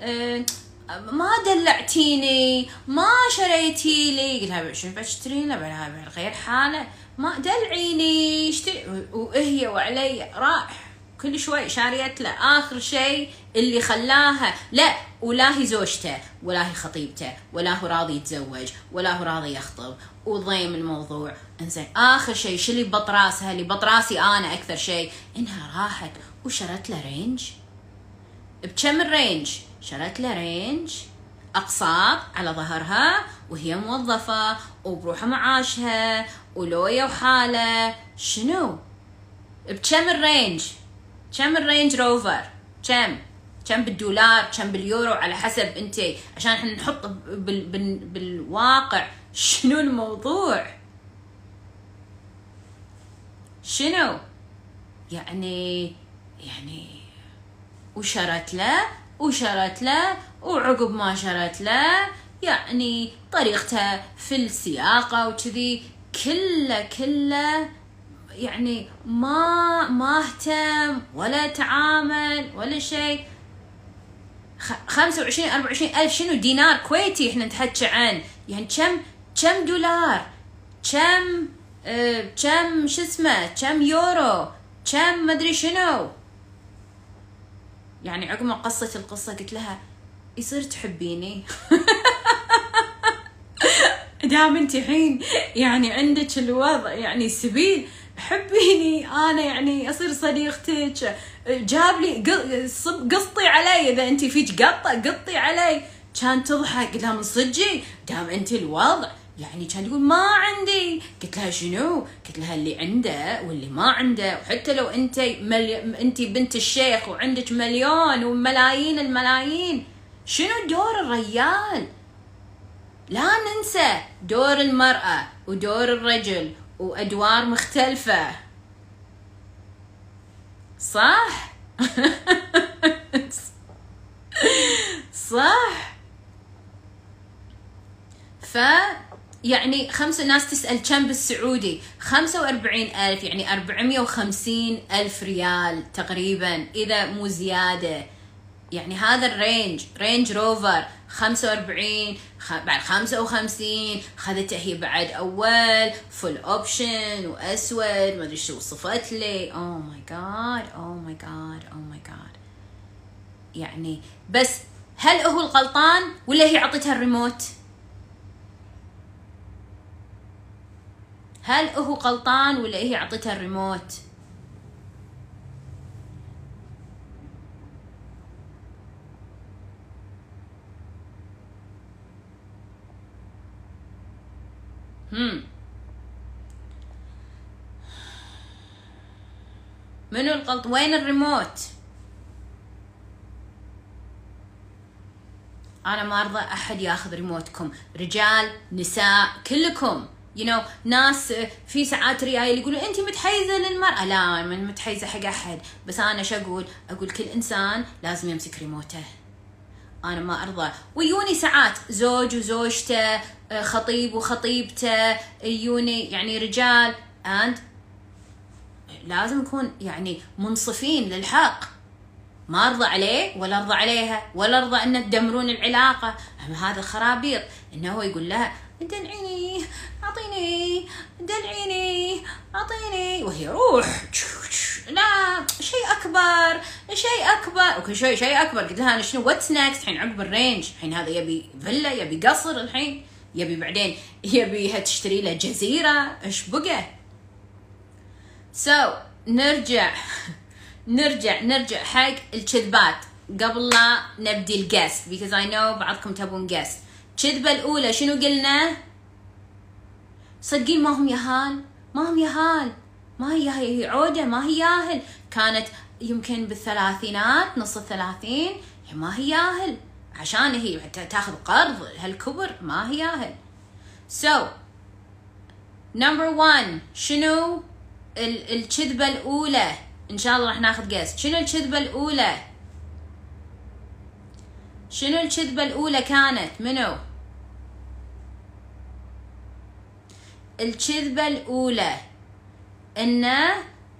أه ما دلعتيني ما شريتي لي. قلت لها شنو بشتري لها غير حاله ما دلعيني. اشتري وهي وعلي راح. كل شوي شاريت له آخر شيء اللي خلاها. لا ولا هي زوجته ولا هي خطيبته ولا هو راضي يتزوج ولا هو راضي يخطب. وضيم الموضوع. إنزين آخر شيء شو اللي بط راسها اللي بط راسي أنا أكثر شيء. إنها راحت وشرت له Range. بكم ال Range؟ شرت له Range أقساط على ظهرها وهي موظفة وبروح معاشها ولوية وحالة. شنو؟ بكم ال Range؟ كم ال Range Rover؟ كم؟ كم بالدولار؟ كم باليورو؟ على حسب أنت عشان إحنا نحط بال بال بالواقع. شنو الموضوع؟ شنو؟ يعني يعني وشرت له وشرت له وعقب ما شرت له يعني طريقتها في السياقة وكذي كله كله يعني ما ما اهتم ولا تعامل ولا شيء. 25 24 ألف شنو؟ دينار كويتي إحنا نتحكى عن. يعني كم كم دولار؟ كم آه كم شو اسمه؟ كم يورو؟ كم مدري شنو؟ يعني عقب ما قصت القصة قلت لها يصير تحبيني؟ دام انت الحين يعني عندك الوضع يعني سبيل حبيني أنا يعني أصير صديقتك جاب لي قسطي علي إذا أنت فيك قطة قطي علي. كان تضحك قلت لها من صدقي دام أنت الوضع يعني كان تقول ما عندي. قلت لها شنو؟ قلت لها اللي عنده واللي ما عنده. وحتى لو أنت ملي... أنت بنت الشيخ وعندك مليون وملايين الملايين شنو دور الرجال؟ لا ننسى دور المرأة ودور الرجل وأدوار مختلفة. صح؟ صح. ف يعني خمسة ناس تسأل كم بالسعودي؟ خمسة وأربعين ألف يعني أربعمية وخمسين ألف ريال تقريبا إذا مو زيادة. يعني هذا الرينج رينج روفر. 45 بعد 55 خذته هي بعد أول full option وأسود ما أدري شو وصفت لي. oh my god oh my god oh my god يعني بس هل هو الغلطان ولا هي عطتها الريموت؟ هل هو غلطان ولا هي عطتها الريموت؟ هم. منو الغلط وين الريموت؟ أنا ما أرضى أحد ياخذ ريموتكم. رجال نساء كلكم. you you know, ناس في ساعات ريايل يقولوا انت متحيزة للمرأة. لا من متحيزة حق أحد. بس أنا شو أقول؟ أقول كل إنسان لازم يمسك ريموته. أنا ما أرضى. و you know ساعات زوج وزوجته خطيب وخطيبته you know يعني رجال. and لازم نكون يعني منصفين للحق. ما أرضى عليه ولا أرضى عليها ولا أرضى أن تدمرون العلاقة. هذا خرابيط إنه هو يقول لها دلعيني أعطيني دلعيني أعطيني. وهي روح. لا شيء أكبر شيء أكبر. okay شيء شيء أكبر. قلت لها أنا شنو what's next الحين عقب الرينج. الحين هذا يبي فيلا يبي قصر الحين يبي بعدين يبيها تشتري له جزيرة. إيش بقى؟ سو so, نرجع نرجع نرجع حق الكذبات. قبل لا نبدي الجست because I know بعضكم تبون جست الكذبة الأولى شنو قلنا؟ صدقين ما هم يهال ما هم يهال ما هي هي عودة ما هي ياهل. كانت يمكن بالثلاثينات نص الثلاثين ما هي ياهل. عشان هي تاخذ قرض هالكبر ما هي ياهل. So number one شنو الكذبة الأولى؟ إن شاء الله راح ناخذ جيس شنو الكذبة الأولى؟ شنو الكذبة الأولى كانت؟ منو؟ الكذبة الأولى. إنه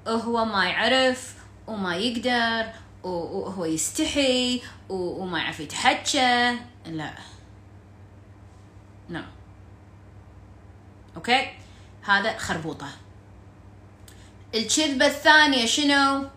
هو ما يعرف وما يقدر وهو يستحي وما يعرف يتحكى لا. no okay؟ هذا خربوطة. الكذبة الثانية شنو؟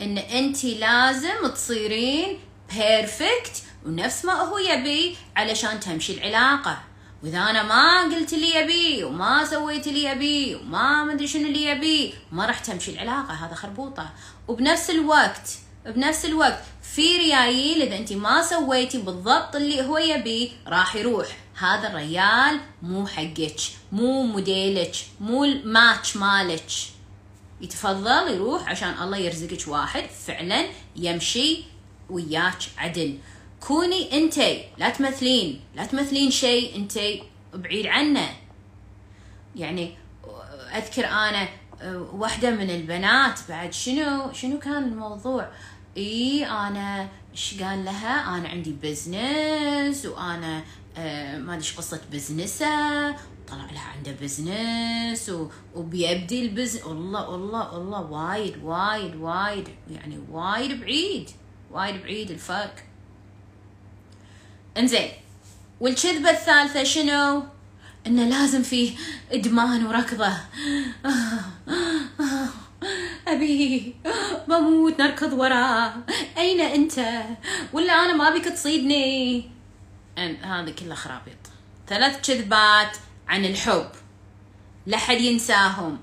إن أنت لازم تصيرين perfect ونفس ما هو يبي علشان تمشي العلاقة. وإذا أنا ما قلت اللي يبي وما سويت اللي يبي وما مدري شنو اللي يبي ما راح تمشي العلاقة هذا خربوطة. وبنفس الوقت بنفس الوقت في ريايل إذا انت ما سويتي بالضبط اللي هو يبيه راح يروح. هذا الريال مو حقك مو موديلك مو الماتش مالك. يتفضل يروح عشان الله يرزقك واحد فعلا يمشي وياك عدل. كوني انتي لا تمثلين لا تمثلين شيء انتي بعيد عنه. يعني أذكر أنا واحدة من البنات بعد شنو شنو كان الموضوع؟ إي أنا إيش قال لها؟ أنا عندي business وأنا آه ما أدري قصة business ه طلع لها عنده business وبيبدي ال business والله والله والله وايد وايد وايد يعني وايد بعيد وايد بعيد الفرق. انزين والكذبة الثالثة شنو؟ إنه لازم فيه إدمان وركضة. أبي بموت نركض وراه. أين أنت؟ ولا أنا ما بيك تصيدني. هذا كله خرابيط. ثلاث كذبات عن الحب. لا حد ينساهم.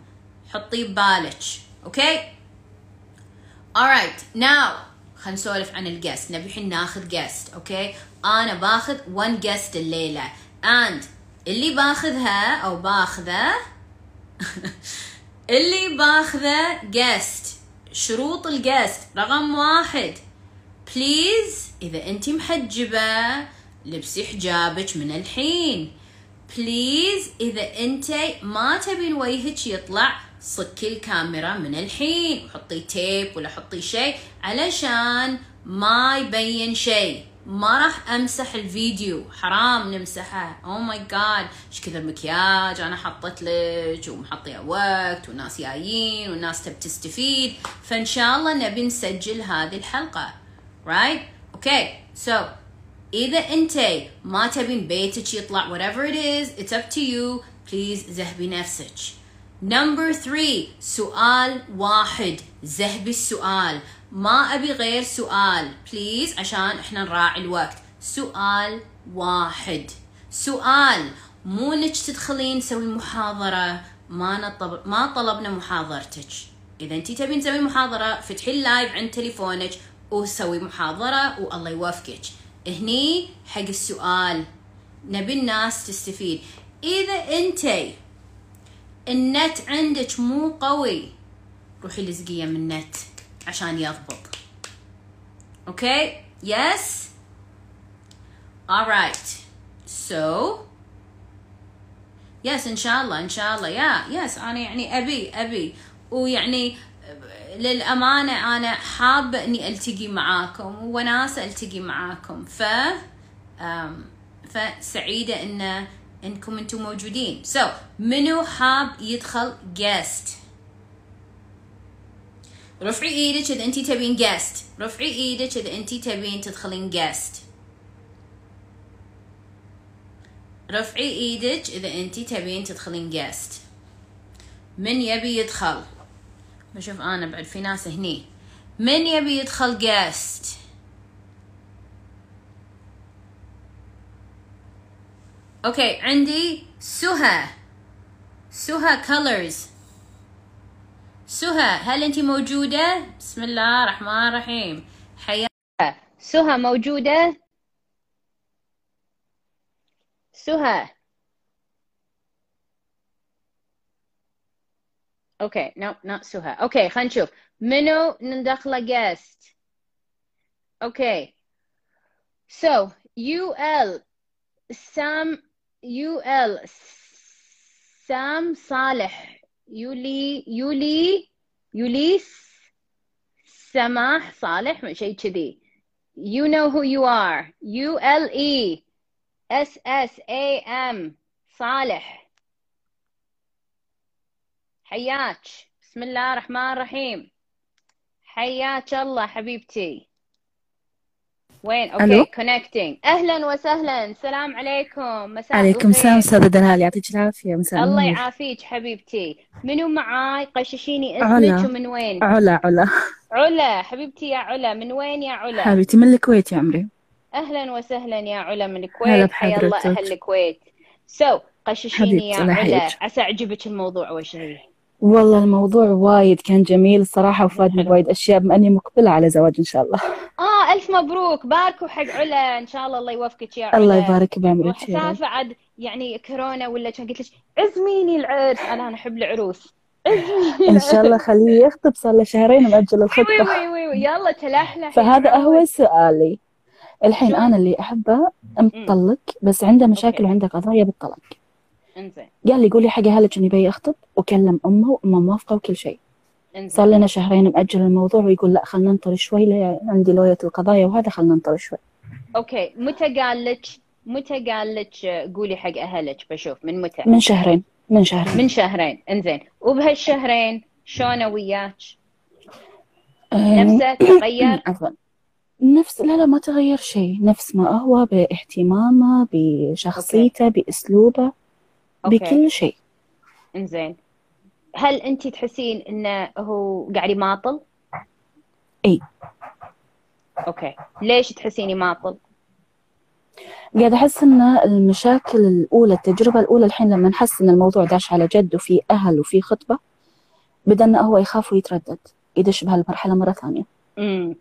حطيه ببالك. أوكي؟ Alright now خلينا نسولف عن ال guest نبي الحين ناخذ guest okay؟ أنا باخذ one guest الليلة. And اللي باخذها أو باخذة اللي باخذة guest شروط ال guest رقم واحد. please إذا انت محجبة لبسي حجابك من الحين. بليز إذا أنت ما تبين وجهك يطلع صكي الكاميرا من الحين. وحطي tape ولا حطي شيء علشان ما يبين شيء. ما راح امسح الفيديو حرام نمسحه. oh my god إيش كثر مكياج أنا حطيت لك ومحطيه وقت والناس جايين والناس تبي تستفيد. فإن شاء الله نبي نسجل هذه الحلقة. right okay so إذا أنت ما تبين بيتك يطلع whatever it is it's up to you. Please زهبي نفسك. number 3 سؤال واحد. زهبي السؤال. ما أبي غير سؤال. please عشان إحنا نراعي الوقت. سؤال واحد. سؤال مو إنك تدخلين تسوي محاضرة. ما نطب... ما طلبنا محاضرتك. إذا انت تبين تسوي محاضرة فتحي ال live عند تليفونك وسوي محاضرة والله يوفقك هني حق السؤال. نبي الناس تستفيد. إذا أنت النت عندك مو قوي روحي لزقية من النت. عشان يضبط. okay yes alright. So? yes إن شاء الله إن شاء الله. yeah yes أنا يعني أبي أبي. ويعني للأمانة أنا حابة إني ألتقي معاكم وناسة ألتقي معاكم. ف فسعيدة إن إنكم أنتم موجودين. So منو حاب يدخل guest رفعي إيدك اذا انتي تبين guest رفعي إيدك اذا انتي تبين تدخلين guest رفعي إيدك اذا انتي تبين تدخلين guest من يبي يدخل؟ بشوف أنا بعد في ناس هني. من يبي يدخل guest okay عندي سهى سهى callers سهى هل انت موجودة؟ بسم الله الرحمن الرحيم. حياك سهى موجودة؟ سهى. okay no no سهى. okay خلينا نشوف. منو ندخله just أوكي يو ال سام ال سام صالح. يولي يولي يوليس سماح صالح شيء كذي. You know who you are. U L E S S A M. صالح. حياك. بسم الله الرحمن الرحيم. حياك الله حبيبتي. وين؟ okay connecting أهلا وسهلا. السلام عليكم. مساء عليكم السلام أستاذة دلال. يعطيك العافية. مساء الله يعافيك حبيبتي. منو معاي؟ قششيني اسمك علا. ومن وين؟ علا علا. علا. حبيبتي يا علا من وين يا علا؟ حبيبتي من الكويت يا عمري. أهلا وسهلا يا علا من الكويت. حيا الله أهل الكويت. so so, قششيني يا علا. عسى عجبك الموضوع اول شيء والله الموضوع وايد كان جميل الصراحة وفادني. بوايد أشياء بما أني مقبلة على زواج إن شاء الله. آه ألف مبروك. باركوا حق علا. إن شاء الله الله يوفقك يا علا. الله يبارك بعمرك وحسافة عاد يعني كورونا ولا كان قلت لك عزميني العرس. أنا أنا أحب العروس. إن شاء الله خليه يخطب صار له شهرين مأجل وي الخطبة. وي وي وي يلا تلحلح فهذا هو. سؤالي. الحين؟ أنا اللي أحبه مطلق بس عنده مشاكل. وعنده قضايا بالطلاق. انزين. قال لي قولي حق أهلك إني بي أخطب؟ وكلم أمه وأمه موافقة وكل شيء. صار لنا شهرين مأجل الموضوع ويقول لا خلنا ننطر شوي لي عندي لوية القضايا وهذا خلنا ننطر شوي. أوكي. متى قال لك متى قال لك قولي حق أهلك بشوف من متى؟ من شهرين من شهرين. من شهرين. انزين. وبهالشهرين شلونه وياك؟ نفسه تغير؟ عفوا. نفس لا لا ما تغير شيء. نفس ما هو بإهتمامه بشخصيته بأسلوبه. okay. بكل شيء. إنزين. هل أنت تحسين إنه هو قاعد يماطل؟ إي. okay. ليش تحسين يماطل؟ قاعد أحس إن المشاكل الأولى التجربة الأولى الحين لما نحس إن الموضوع داش على جد وفي أهل وفي خطبة بدأ إنه هو يخاف ويتردد يدش بهالمرحلة مرة ثانية. امم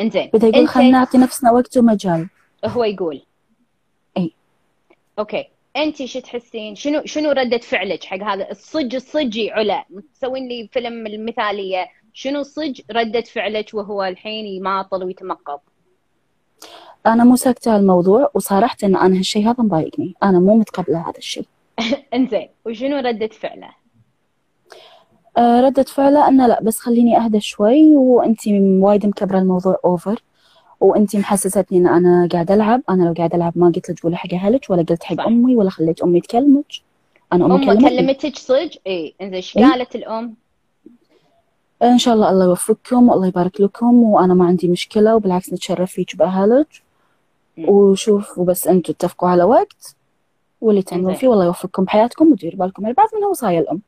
إنزين. بدأ يقول خلنا نعطي نفسنا وقت ومجال. هو يقول. إي. okay. انت شو تحسين؟ شنو شنو ردة فعلك حق هذا؟ الصج الصجي علا تسوين لي فيلم المثالية. شنو صج ردة فعلك وهو الحين يماطل ويتمقض أنا مو ساكتة على الموضوع وصارحت إن أنا هالشيء هذا مضايقني. أنا مو متقبلة هذا الشيء إنزين. وشنو ردة فعله؟ آه، ردة فعله إنه لا بس خليني أهدى شوي وانتي وايد مكبرة الموضوع over وانتي محسستني إن أنا قاعدة ألعب. أنا لو قاعدة ألعب ما قلت لك قولي حق أهلك ولا قلت حق. أمي ولا خليت أمي تكلمك. أنا أمي كلمتك صج اي إنزين إيش إي. قالت الأم؟ إن شاء الله الله يوفقكم والله يبارك لكم وأنا ما عندي مشكلة وبالعكس نتشرف فيك بأهلك. وشوف وبس أنتوا اتفقوا على وقت. واللي تعملون. فيه والله يوفقكم بحياتكم ودير بالكم البعض من وصايا الأم.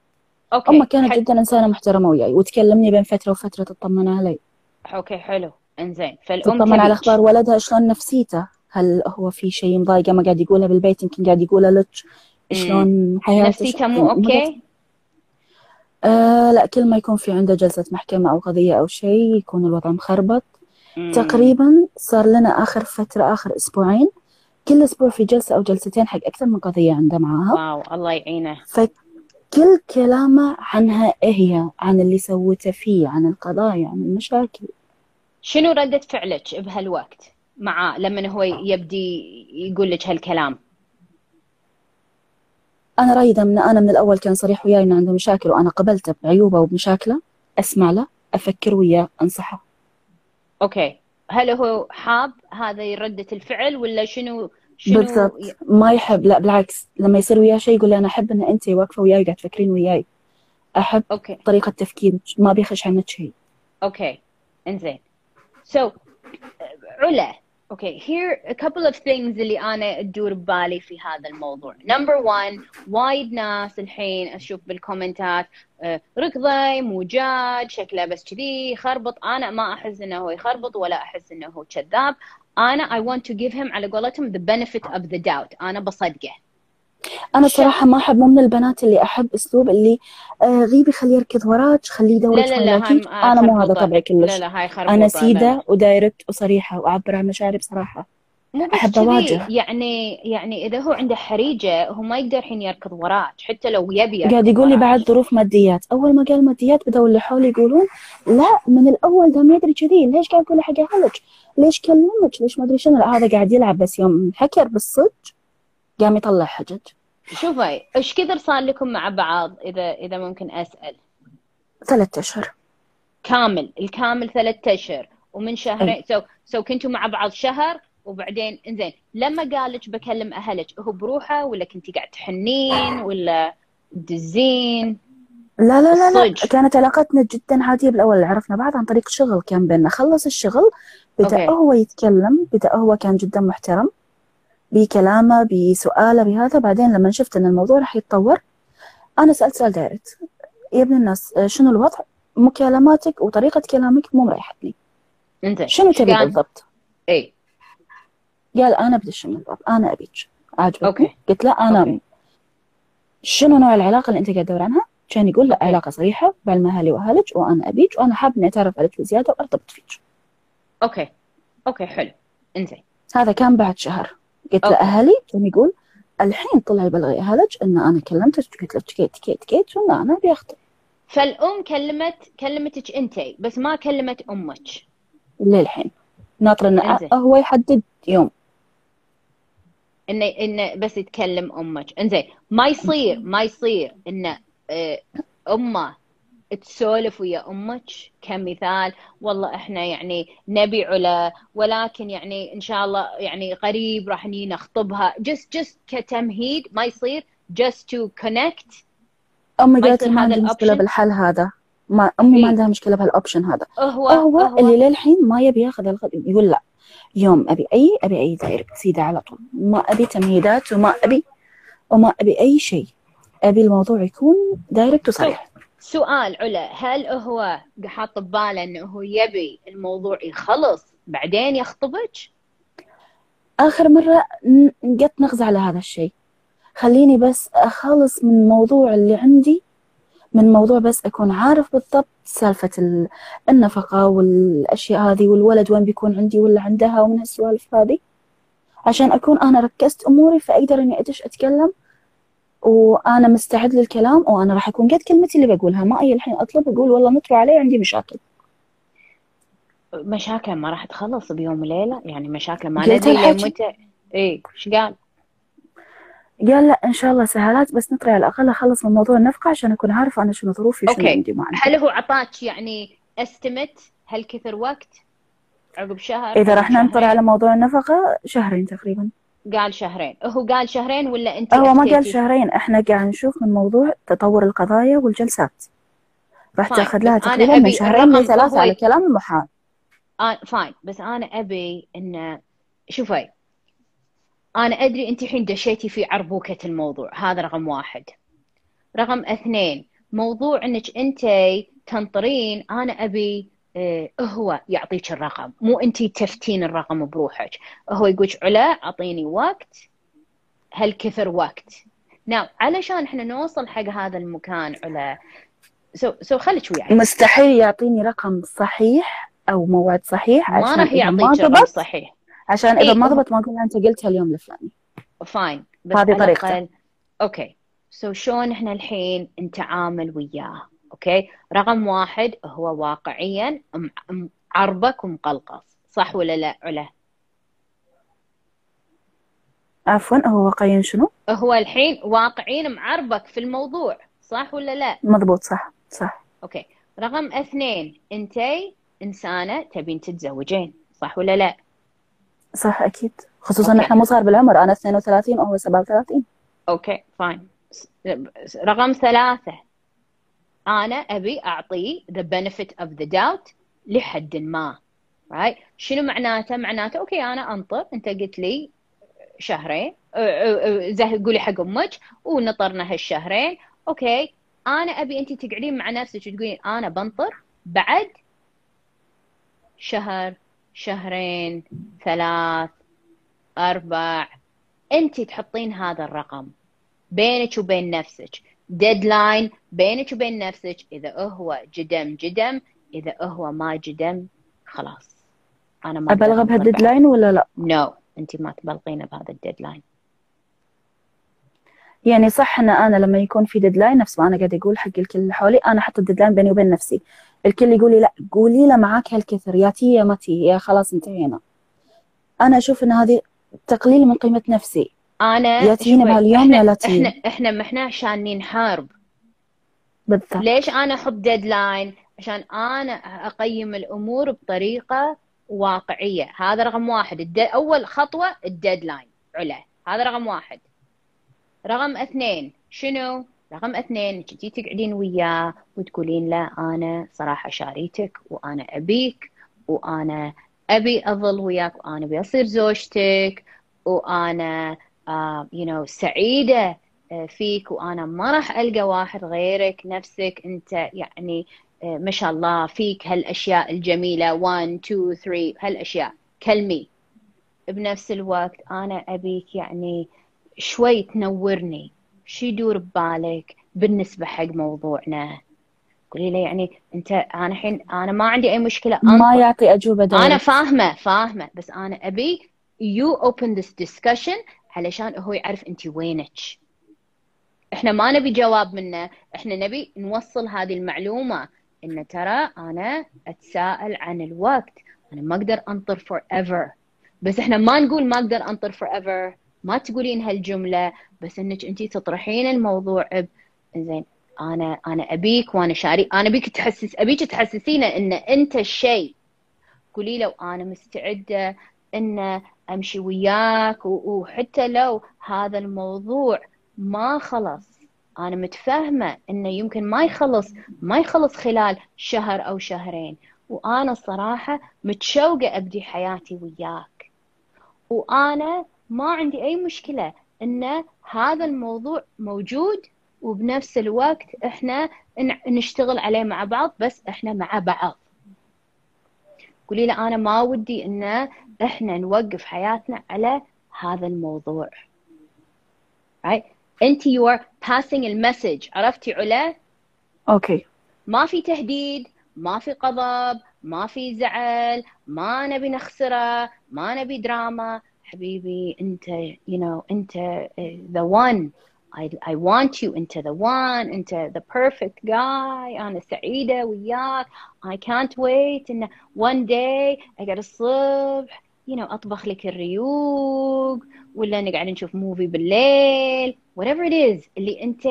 okay امه كانت حل... جدا إنسانة محترمة وياي وتكلمني بين فترة وفترة تطمن علي. okay حلو. إنزين فالأم تطمن على. أخبار ولدها شلون نفسيته؟ هل هو في شيء مضايقه؟ ما قاعد يقولها بالبيت يمكن قاعد يقولها لك. شلون حياته؟ نفسيته مو okay؟ آه لا كل ما يكون في عنده جلسة محكمة أو قضية أو شيء يكون الوضع مخربط. مم. تقريبا صار لنا آخر فترة آخر أسبوعين. كل أسبوع في جلسة أو جلستين حق أكثر من قضية عنده معاها. واو الله يعينه. فكل كلامه عنها هي عن اللي سوته فيه عن القضايا عن المشاكل. شنو ردة فعلك بهالوقت؟ معاه لما هو يبدي يقول لك هالكلام. أنا رايدة من أنا من الأول كان صريح وياي إنه عنده مشاكل وأنا قبلته بعيوبه وبمشاكله أسمع له أفكر وياه أنصحه. أوكي. هل هو حاب هذه ردة الفعل ولا شنو شنو بالضبط. ما يحب لا بالعكس. لما يصير وياه شيء يقول لي أنا أحب إن أنت واقفة وياي قاعد تفكرين وياي. أحب okay. طريقة تفكيرك ما بيخش عنك شيء أوكي. إنزين. So علا okay here a couple of things اللي أنا تدور ببالي في هذا الموضوع. Number one وايد ناس الحين أشوف بال comments ات آه، ركضي مو جاد شكله بس كذي يخربط أنا ما أحس إنه هو يخربط ولا أحس إنه هو كذاب. أنا I want to give him على قولتهم the benefit of the doubt. أنا بصدقه. أنا صراحة ما أحب مو من البنات اللي أحب أسلوب اللي آه غيبي خليه يركض وراك خليه يدورك لا لا لا هاي أنا مو هذا. طبعي كلش. لا لا هاي خربطة أنا لا. سيدة ودايركت وصريحة وأعبر عن مشاعري بصراحة. مو كذي أواجه. يعني يعني إذا هو عنده حريجة هو ما يقدر الحين يركض وراك حتى لو يبي قاعد يقول لي. بعد ظروف ماديات. أول ما قال ماديات بدأوا اللي حولي يقولون لا من الأول دام يدري كذي. ليش قاعد تقولي حق أهلك؟ ليش كلمك؟ ليش ما أدري شنو؟ هذا قاعد يلعب بس يوم حكر بالصدق. قام يطلع حجج. شوفي إيش كثر صار لكم مع بعض؟ إذا إذا ممكن أسأل. ثلاثة أشهر. كامل الكامل ثلاثة أشهر. ومن شهرين so so كنتوا مع بعض شهر وبعدين إنزين لما قال لك بكلم أهلك هو بروحه ولا كنتي قاعد تحنين ولا تدزين؟ لا لا لا لا. كانت علاقتنا جدا عادية بالأول. عرفنا بعض عن طريق شغل كان بيننا خلص الشغل بدأ okay. هو يتكلم بدأ هو كان جدا محترم. بكلامه بسؤاله بهذا. بعدين لما شفت أن الموضوع راح يتطور أنا سألت سؤال direct يا ابن الناس آه، شنو الوضع؟ مكالماتك وطريقة كلامك مو مريحتني انزين شنو تبي كان- بالضبط؟ إي. قال أنا بدش من الباب أنا أبيك عاجبك؟ okay. قلت لا أنا okay. شنو نوع العلاقة اللي أنت قاعد تدور عنها؟ كان يقول لا okay. علاقة صريحة بعلم أهلي وأهلك وأنا أبيك وأنا حاب إني أتعرف عليك بزيادة وأرتبط فيك. okay. okay حلو. إنزين. هذا كان بعد شهر. قلت okay. لأهلي كان يقول الحين طلع يبلغ أهلك إن أنا كلمتك. قلت لك كيت كيت كيت وإن أنا أبي أخطب. فالأم كلمت كلمتك انتي بس ما كلمت أمك. للحين. ناطر إنزين. هو يحدد يوم. إنه إنه بس تكلم أمك. إنزين. ما يصير ما يصير انه آه، أمه تسولف ويا أمك كمثال. والله إحنا يعني نبي علا ولكن يعني إن شاء الله يعني قريب راح نجي نخطبها. Just just كتمهيد ما يصير to connect. أمي ما قالت ما عندي مشكلة ال option؟ بالحل هذا. ما إيه. ما عندها مشكلة بهال option هذا. هو هو, هو اللي للحين ما يبي ياخذ يقول لا. يوم أبي أي أبي أي direct سيدة على طول. ما أبي تمهيدات وما أبي وما أبي أي شيء. أبي الموضوع يكون دايركت وصريح. سؤال علا هل هو حاط بباله إنه يبي الموضوع يخلص بعدين يخطبك؟ آخر مرة قد نغزى على هذا الشيء خليني بس أخلص من الموضوع اللي عندي من موضوع بس أكون عارف بالضبط سالفة ال- النفقة والأشياء هذه والولد وين بيكون عندي ولا عندها ومن هالسوالف هذه عشان أكون أنا ركزت أموري فأقدر إني أدش أتكلم وأنا مستعد للكلام وأنا راح أكون قد كلمتي اللي بقولها ما أي الحين أطلب أقول والله نطروا علي عندي مشاكل مشاكل ما راح تخلص بيوم وليلة يعني مشاكل ما ندري. لمتى إيه إيش قال؟ قال لا إن شاء الله سهالات بس نطري على الأقل أخلص من موضوع النفقة عشان أكون عارفة أنا شنو ظروفي وشنو أوكي. عندي وما عندي هل هو عطاك يعني استمت هل كثر وقت؟ عقب شهر إذا راح ننطر؟ على موضوع النفقة شهرين تقريبا قال شهرين. هو قال شهرين ولا أنت هو ما قال؟ شهرين. إحنا قاعد نشوف من موضوع تطور القضايا والجلسات. راح تاخذ لها تقريبا من شهرين لثلاثة على كلام المحامي. آه فاين. بس أنا أبي ان شوفي. أنا أدري أنت الحين دشيتي في عربوكة الموضوع. هذا رقم واحد. رقم اثنين موضوع إنك انت تنطرين. أنا أبي هو يعطيك الرقم. مو انت تفتين الرقم بروحك. هو يقولك علا أعطيني وقت. هل كثر وقت؟ نعم علشان إحنا نوصل حق هذا المكان علا. so so خليك وياي. مستحيل يعطيني رقم صحيح أو موعد صحيح ما راح يعطيك رقم صحيح. عشان إذا إيه، ما ضبط ما أقول أنت قلتها اليوم الفلاني. fine هذه طريقته. okay so شلون إحنا الحين نتعامل وياه؟ okay؟ رقم واحد هو واقعيا معربك ومقلقص صح ولا لا؟ علا. عفوا هو واقعيا شنو؟ هو الحين واقعيا معربك في الموضوع صح ولا لا؟ مضبوط صح صح. okay. رقم اثنين أنتي إنسانة تبين تتزوجين صح ولا لا؟ صح أكيد. خصوصا okay. إحنا مو صار بالعمر أنا 32 وهو 37 okay fine. رقم ثلاثة أنا أبي أعطيه the benefit of the doubt لحد ما. Right? شنو معناته؟ معناته okay أنا أنطر. أنت قلت لي شهرين. أ- أ- أ- زي قولي حق أمك. ونطرنا هالشهرين. okay. أنا أبي أنت تقعدين مع نفسك وتقولين أنا بنطر بعد شهر شهرين ثلاث أربع. أنت تحطين هذا الرقم بينك وبين نفسك. deadline بينك وبين نفسك. إذا هو جدم جدم. إذا هو ما جدم خلاص. أنا ما أبلغ بهال deadline ولا لا؟ no أنت ما تبلغين بهذا ال deadline يعني صح إن أنا لما يكون في deadline نفس ما أنا قاعد أقول حق الكل اللي حولي أنا أحط ال deadline بيني وبين نفسي. الكل يقول لي لا قولي له معاك هالكثر. يا تي يا ما تي. يا خلاص انتهينا. أنا أشوف إن هذه تقليل من قيمة نفسي. أنا يا شوي، بهاليوم يا لا. إحنا إحنا ما إحنا عشان نحارب بالضبط. ليش أنا أحط deadline عشان أنا أقيم الأمور بطريقة واقعية. هذا رقم واحد. الد... أول خطوة ال deadline علا. هذا رقم واحد. رقم اثنين. شنو؟ رقم اثنين. انك تجي تقعدين وياه وتقولين له أنا صراحة شاريتك وأنا أبيك وأنا أبي أظل وياك وأنا أبي أصير زوجتك وأنا آه you know سعيدة آه، فيك وأنا ما راح ألقى واحد غيرك نفسك أنت يعني آه، ما شاء الله فيك هالأشياء الجميلة. 1 2 3 هالأشياء. كلمي بنفس الوقت أنا أبيك يعني شوي تنورني. شو يدور ببالك بالنسبة حق موضوعنا؟ قولي له يعني أنت أنا الحين أنا ما عندي أي مشكلة. ما انطر يعطي أجوبة أنا direct فاهمة فاهمة. بس أنا ابي you open this discussion علشان هو يعرف انت وينك. إحنا ما نبي جواب منه. إحنا نبي نوصل هذه المعلومة. إن ترى أنا أتساءل عن الوقت. أنا ما أقدر أنطر forever. بس إحنا ما نقول ما أقدر أنطر forever. ما تقولين هالجملة. بس إنك انت تطرحين الموضوع زين أنا أنا أبيك وأنا شاري. أنا أبيك تحسس أبيك تحسسينه إن أنت الشيء قولي له أنا مستعدة إن أمشي وياك وحتى لو هذا الموضوع ما خلص أنا متفاهمه إنه يمكن ما يخلص ما يخلص خلال شهر أو شهرين. وأنا الصراحه متشوقة أبدي حياتي وياك. وأنا ما عندي أي مشكلة إن هذا الموضوع موجود وبنفس الوقت إحنا نشتغل عليه مع بعض بس إحنا مع بعض. قولي له أنا ما ودي إن إحنا نوقف حياتنا على هذا الموضوع. Right? أنت you are passing المسج عرفتي علا؟ okay. ما في تهديد ما في غضب ما في زعل ما نبي نخسره ما نبي دراما. حبيبي أنت you know أنت uh, the one. I, I want you. أنت the one. أنت the perfect guy. أنا سعيدة وياك. I can't wait. إن one day أقعد الصبح you know أطبخ لك الريوق ولا نقعد نشوف movie بالليل whatever it is اللي أنت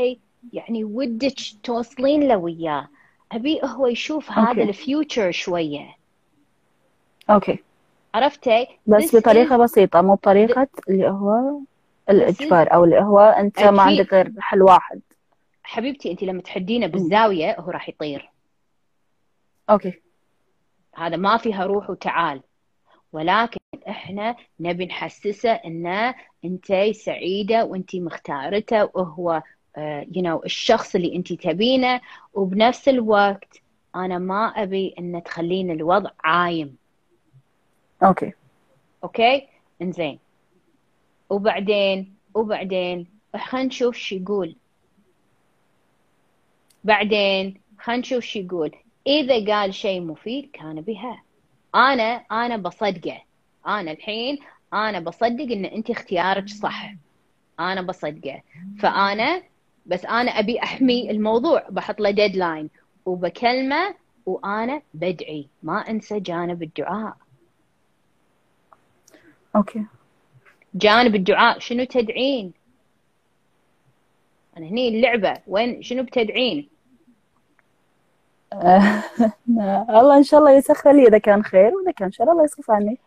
يعني ودك توصلين له وياه. أبي هو يشوف هذا okay. ال future شوية. okay. عرفتي بس This بطريقة is- بسيطة مو بطريقة اللي هو الإجبار أو اللي هو أنت ما. عندك غير حل واحد. حبيبتي أنت لما تحدينه بالزاوية هو راح يطير. okay. هذا ما فيها روح وتعال. ولكن إحنا نبي نحسسه انه أنت سعيدة وأنت مختارته وهو you know الشخص اللي أنت تبينه. وبنفس الوقت أنا ما أبي إن تخلين الوضع عايم. okay. okay؟ إنزين. وبعدين وبعدين خلينا نشوف شو يقول. بعدين خلينا نشوف شو يقول. إذا قال شيء مفيد كان بها. أنا أنا بصدقه. أنا الحين أنا بصدق إن أنت اختيارك صح. أنا بصدقه. فأنا بس أنا أبي أحمي الموضوع بحط له deadline وبكلمة وأنا بدعي. ما أنسى جانب الدعاء. okay. جانب الدعاء شنو تدعين؟ أنا هني اللعبة. وين؟ شنو بتدعين؟ آه، الله إن شاء الله يسخر لي. إذا كان خير وإذا كان شر الله يصرف عني.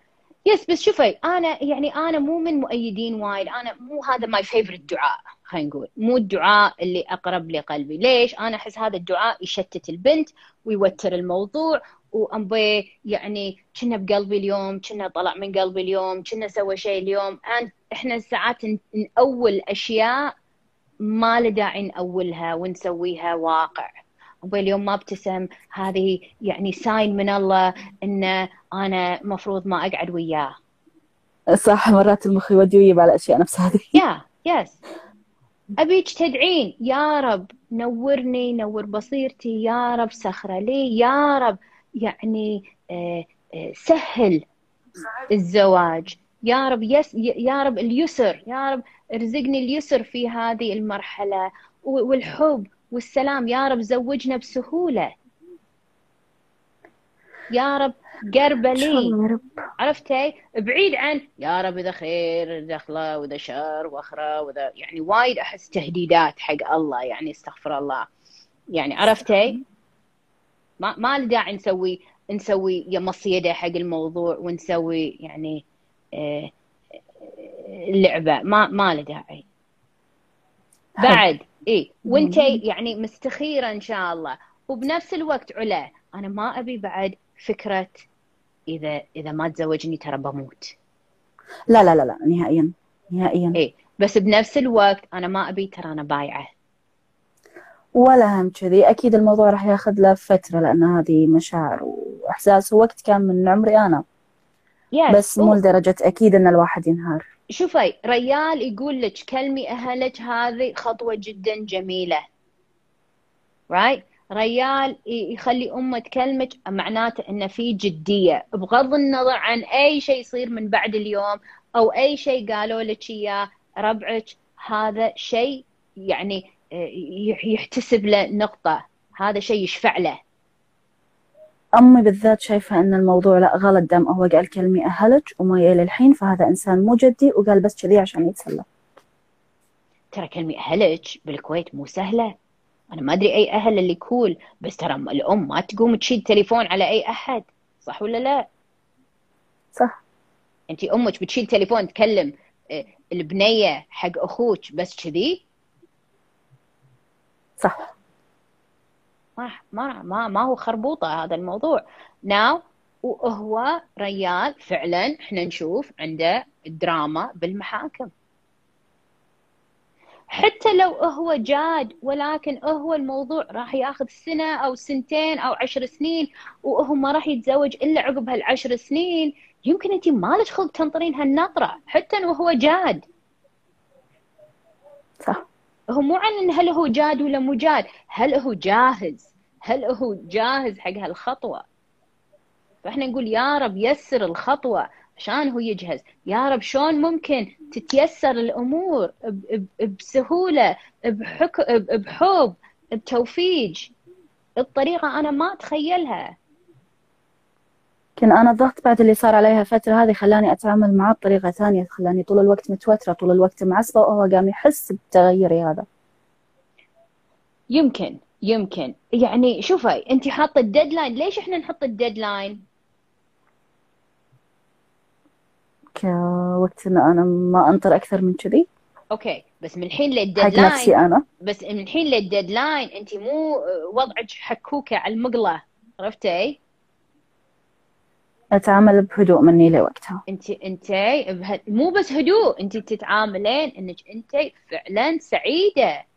yes بس شوفي أنا يعني أنا مو من مؤيدين وايد. أنا مو هذا my favorite دعاء خلينا نقول. مو الدعاء اللي أقرب لقلبي ليش؟ أنا أحس هذا الدعاء يشتت البنت ويوتر الموضوع وأنبي يعني كنا بقلبي اليوم كنا طلع من قلبي اليوم كنا سوى شيء اليوم. إحنا ساعات نأول أشياء ما له داعي نأولها ونسويها واقع. أبوي اليوم ما ابتسم هذه يعني sign من الله إن أنا مفروض ما أقعد وياه. صح مرات المخ يودي ويجيب على الأشياء نفس هذه. يا yes أبيك تدعين؟ يا رب نورني نور بصيرتي يا رب سخره لي يا رب يعني آه، آه، سهل الزواج. يا رب يس يا رب اليسر يا رب ارزقني اليسر في هذه المرحلة. و- والحب. والسلام يا رب زوجنا بسهولة. يا رب قربة لي. عرفتي؟ بعيد عن يا رب إذا خير دخلة وإذا شر واخره وإذا يعني وايد أحس تهديدات حق الله يعني استغفر الله. يعني عرفتي؟ ما ما له داعي نسوي نسوي يا مصيدة حق الموضوع ونسوي يعني آه، آه، لعبة. ما ما له داعي. بعد اي وأنت يعني مستخيرة إن شاء الله. وبنفس الوقت علا أنا ما أبي بعد فكرة إذا إذا ما تزوجني ترى بموت. لا لا لا لا نهائيا نهائيا. اي بس بنفس الوقت أنا ما أبي ترى أنا بايعة. ولا هم كذي. أكيد الموضوع راح ياخذ له فترة لأن هذه مشاعر وإحساس. ووقت كان من عمري أنا. yes بس مو لدرجة أكيد إن الواحد ينهار. شوفي ريال يقول لك كلمي أهلك هذه خطوة جدا جميلة. right ريال يخلي امه تكلمك معناته إنه في جدية. بغض النظر عن أي شيء يصير من بعد اليوم أو أي شيء قالوا لك إياه ربعك هذا شيء يعني آه، يحتسب له نقطة. هذا شيء يشفع له. أمي بالذات شايفة أن الموضوع لا غلط دام هو قال كلمة أهلك وما يلي الحين فهذا إنسان مو جدي وقال بس كذي عشان يتسلى. ترى كلمة أهلك بالكويت مو سهلة. أنا ما أدري أي أهل اللي كول بس ترى الأم ما تقوم تشيل تليفون على أي أحد. صح ولا لا؟ صح. أنت أمك بتشيل تليفون تكلم آه، البنية حق أخوك بس كذي؟ صح. ما ما ما ما هو خربوطة هذا الموضوع. ناو وهو ريال فعلا إحنا نشوف عنده دراما بالمحاكم. حتى لو هو جاد ولكن هو الموضوع راح ياخذ سنة أو سنتين أو عشر سنين وهو ما راح يتزوج إلا عقب هالعشر سنين. يمكن انت مالك خلق تنطرين هالنطره حتى وهو جاد. صح. هو مو عن هل هو جاد ولا مو جاد. هل هو جاهز؟ هل هو جاهز حق هالخطوة؟ فإحنا نقول يا رب يسر الخطوة عشان هو يجهز. يا رب شلون ممكن تتيسر الأمور بسهولة بحك... بحب بتوفيق؟ الطريقة أنا ما أتخيلها. لكن أنا الضغط بعد اللي صار عليها فترة هذه خلاني أتعامل معاه بطريقة ثانية خلاني طول الوقت متوترة طول الوقت معصبة وهو قام يحس بتغيري هذا. يمكن. يمكن. يعني شوفي انت حاطة ال deadline ليش إحنا نحط ال deadline كوقت ان أنا ما أنطر أكثر من كذي. okay بس من الحين لل deadline حق نفسي أنا. بس من الحين لل deadline انت مو وضعك حكوكة على المقلة. عرفتي؟ أتعامل بهدوء مني لوقتها. انت انت مو بس هدوء انت تتعاملين إنك انت فعلا سعيدة.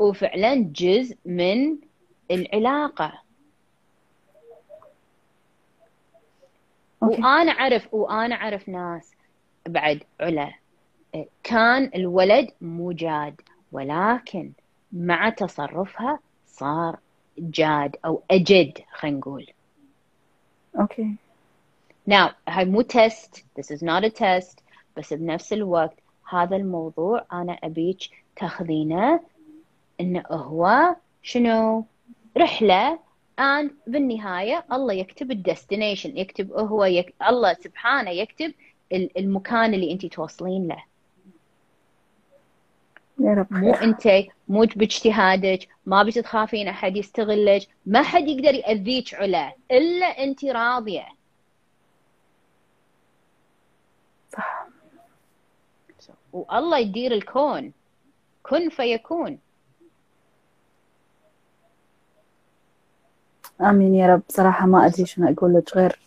وفعلا جزء من العلاقة. okay. وأنا أعرف وأنا أعرف ناس بعد علا. كان الولد مو جاد ولكن مع تصرفها صار جاد أو أجد خلينا نقول. okay. Now هاي مو test this is not a test بس بنفس الوقت هذا الموضوع أنا أبيك تاخذينه انه هو شنو؟ رحلة. And بالنهاية الله يكتب ال destination يكتب هو يك... الله سبحانه يكتب المكان اللي انت توصلين له. يا رب مو انت مو باجتهادك ما بتخافين أحد يستغلك ما حد يقدر يأذيك علا إلا انت راضية. صح. والله يدير الكون. كن فيكون. آمين يا رب. صراحة ما أدري شنو أقول لك غير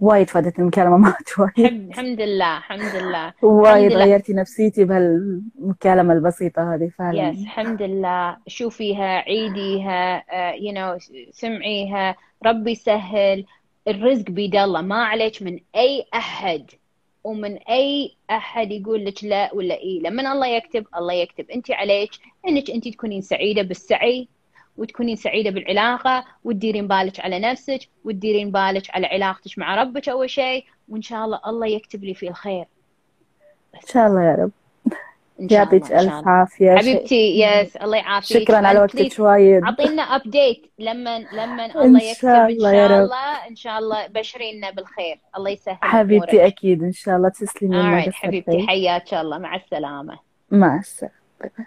وايد فادتني المكالمة معك وايد. الحمد لله الحمد لله. وايد غيرتي نفسيتي بهالمكالمة البسيطة هذه فعلا. yes الحمد لله. شوفيها عيديها you uh, know you know, سمعيها. ربي يسهل. الرزق بيد الله. ما عليك من أي أحد. ومن أي أحد يقول لك لا ولا إيه لما الله يكتب الله يكتب. أنت عليك أنك أنت تكونين سعيدة بالسعي. وتكونين سعيدة بالعلاقة وتديرين بالك على نفسك وتديرين بالك على علاقتك مع ربك أول شيء وإن شاء الله الله يكتب لي فيه الخير. إن شاء الله يا رب. يعطيك ألف عافية. حبيبتي yes الله يعافيك. شكرا على وقتك وايد اعطينا update لما لما الله يكتب إن شاء الله, إن شاء الله بشرينا بالخير. الله يسهل حبيبتي أمورك. أكيد. إن شاء الله تسلمي لنا حبيبتي حياك الله. مع السلامة. مع السلامة.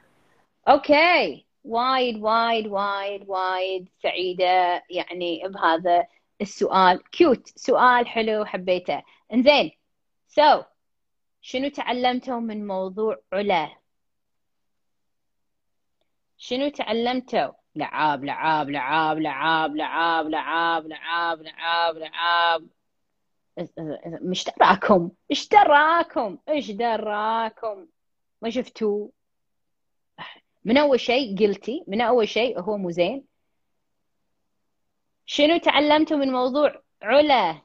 okay وايد وايد وايد وايد سعيدة يعني بهذا السؤال. cute سؤال حلو حبيته. إنزين. سو so, شنو تعلمتوا من موضوع علا؟ شنو تعلمتوا؟ لعاب لعاب لعاب لعاب لعاب لعاب لعاب لعاب لعاب. مش دراكم إيش دراكم إيش دراكم؟ ما شفتوا؟ من أول شيء قلتي من أول شيء هو مو زين. شنو تعلمتوا من موضوع علا؟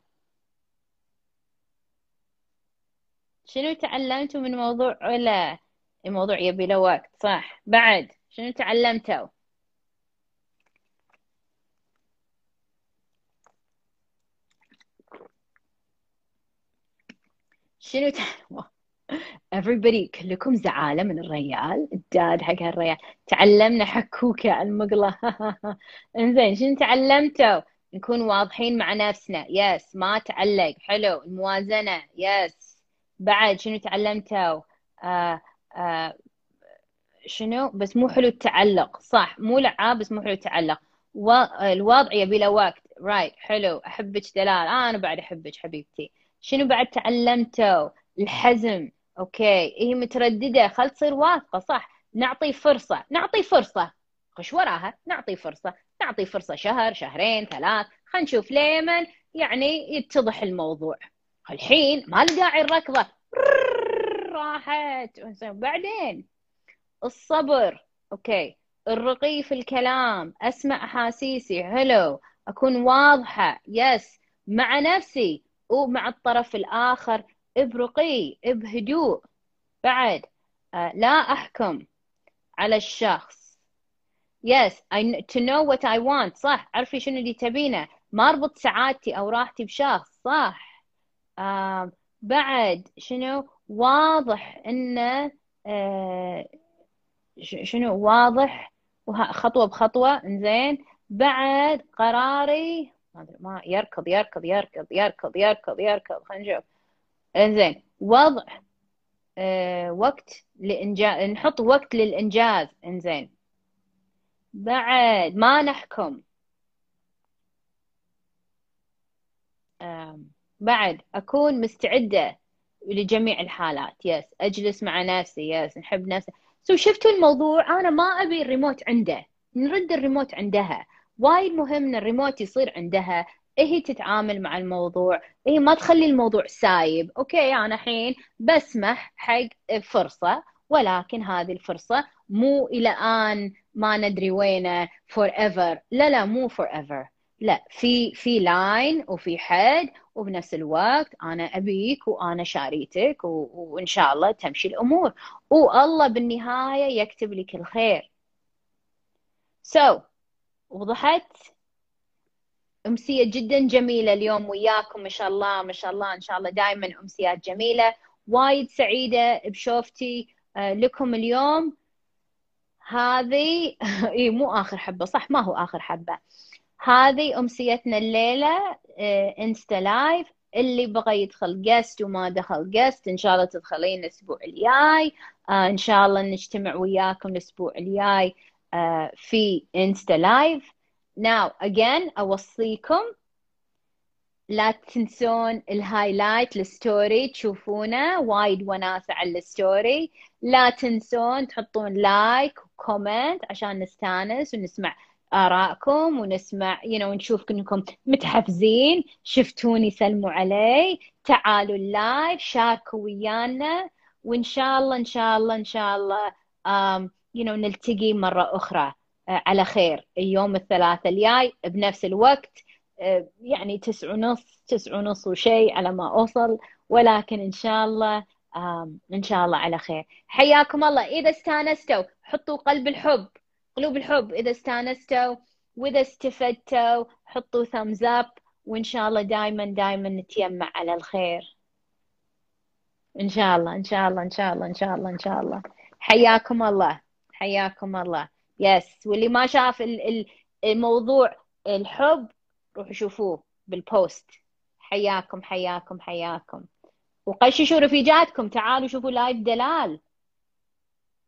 شنو تعلمتوا من موضوع علا؟ الموضوع يبي له وقت صح. بعد شنو تعلمتوا؟ شنو تعلموا everybody كلكم زعالة من الريال. الداد حق هالريال. تعلمنا حكوكة المقلة. إنزين شنو تعلمتوا؟ نكون واضحين مع نفسنا. yes ما تعلق. حلو. الموازنة. yes بعد شنو تعلمتوا؟ آه آه شنو؟ بس مو حلو التعلق. صح مو لعاب بس مو حلو التعلق. الوضع يبي له وقت. right حلو. أحبك دلال. آه أنا بعد أحبك حبيبتي. شنو بعد تعلمتوا؟ الحزم. okay. هي مترددة. خل تصير واثقة. صح. نعطي فرصة. نعطي فرصة. خش وراها. نعطي فرصة. نعطي فرصة شهر شهرين ثلاث. خلينا نشوف ليمن يعني يتضح الموضوع. الحين ما داعي الركضة. راحت. بعدين؟ الصبر. okay. الرقي في الكلام. أسمع أحاسيسي. حلو أكون واضحة. yes مع نفسي. ومع الطرف الآخر. برقي بهدوء بعد uh, لا أحكم على الشخص. Yes I to know what I want. صح عرفي شنو اللي تبينه. ما أربط سعادتي أو راحتي بشخص. صح. uh, بعد شنو؟ واضح انه uh, شنو؟ واضح. خطوة بخطوة. إنزين. بعد قراري. ما يركض يركض يركض يركض يركض يركض. خلينا نشوف. إنزين وضع آه وقت لإنجاز نحط وقت للإنجاز إنزين. بعد ما نحكم. آه بعد أكون مستعدة لجميع الحالات. يس أجلس مع نفسي. يس نحب نفسي. so شفتوا الموضوع؟ أنا ما أبي الريموت عنده. نرد الريموت عندها. وايد مهم إن الريموت يصير عندها. هي تتعامل مع الموضوع؟ هي ما تخلي الموضوع سايب. okay أنا الحين بسمح حق فرصة ولكن هذه الفرصة مو إلى آن ما ندري وينه forever لا لا مو forever لا في في line وفي حد وبنفس الوقت أنا أبيك وأنا شاريتك و... وإن شاء الله تمشي الأمور. والله بالنهاية يكتب لك الخير. so so, وضحت؟ أمسية جدا جميلة اليوم وياكم ما شاء الله ما شاء الله إن شاء الله دائما أمسيات جميلة. وايد سعيدة بشوفتي آه، لكم اليوم. هذه اي مو آخر حبة صح ما هو آخر حبة. هذه أمسيتنا الليلة Insta live. اللي بغى يدخل guest وما دخل guest إن شاء الله تدخلين الأسبوع الجاي. آه إن شاء الله نجتمع وياكم الأسبوع الجاي آه في إنستا live. Now again أوصيكم. لا تنسون ال highlight ال story تشوفونه وايد وناسة على ال story لا تنسون تحطون like و comment عشان نستانس ونسمع آرائكم ونسمع you know, نشوف انكم متحفزين. شفتوني سلموا علي. تعالوا ال live شاركوا ويانا. وإن شاء الله إن شاء الله إن شاء الله um, you know, نلتقي مرة أخرى. على خير. يوم الثلاثاء الجاي بنفس الوقت آه، يعني تسع ونص تسع ونص وشيء على ما أوصل ولكن إن شاء الله إن شاء الله على خير. حياكم الله. إذا استانستوا حطوا قلب الحب قلوب الحب. إذا استانستوا وإذا استفدتوا حطوا thumbs up وإن شاء الله دائما دائما نتيمع على الخير. إن شاء الله إن شاء الله إن شاء الله إن شاء الله إن شاء الله. حياكم الله. حياكم الله. yes واللي ما شاف الموضوع الحب روحوا شوفوه بال post حياكم حياكم حياكم. وقشوا رفيجاتكم. تعالوا شوفوا live دلال.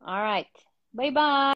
Alright bye bye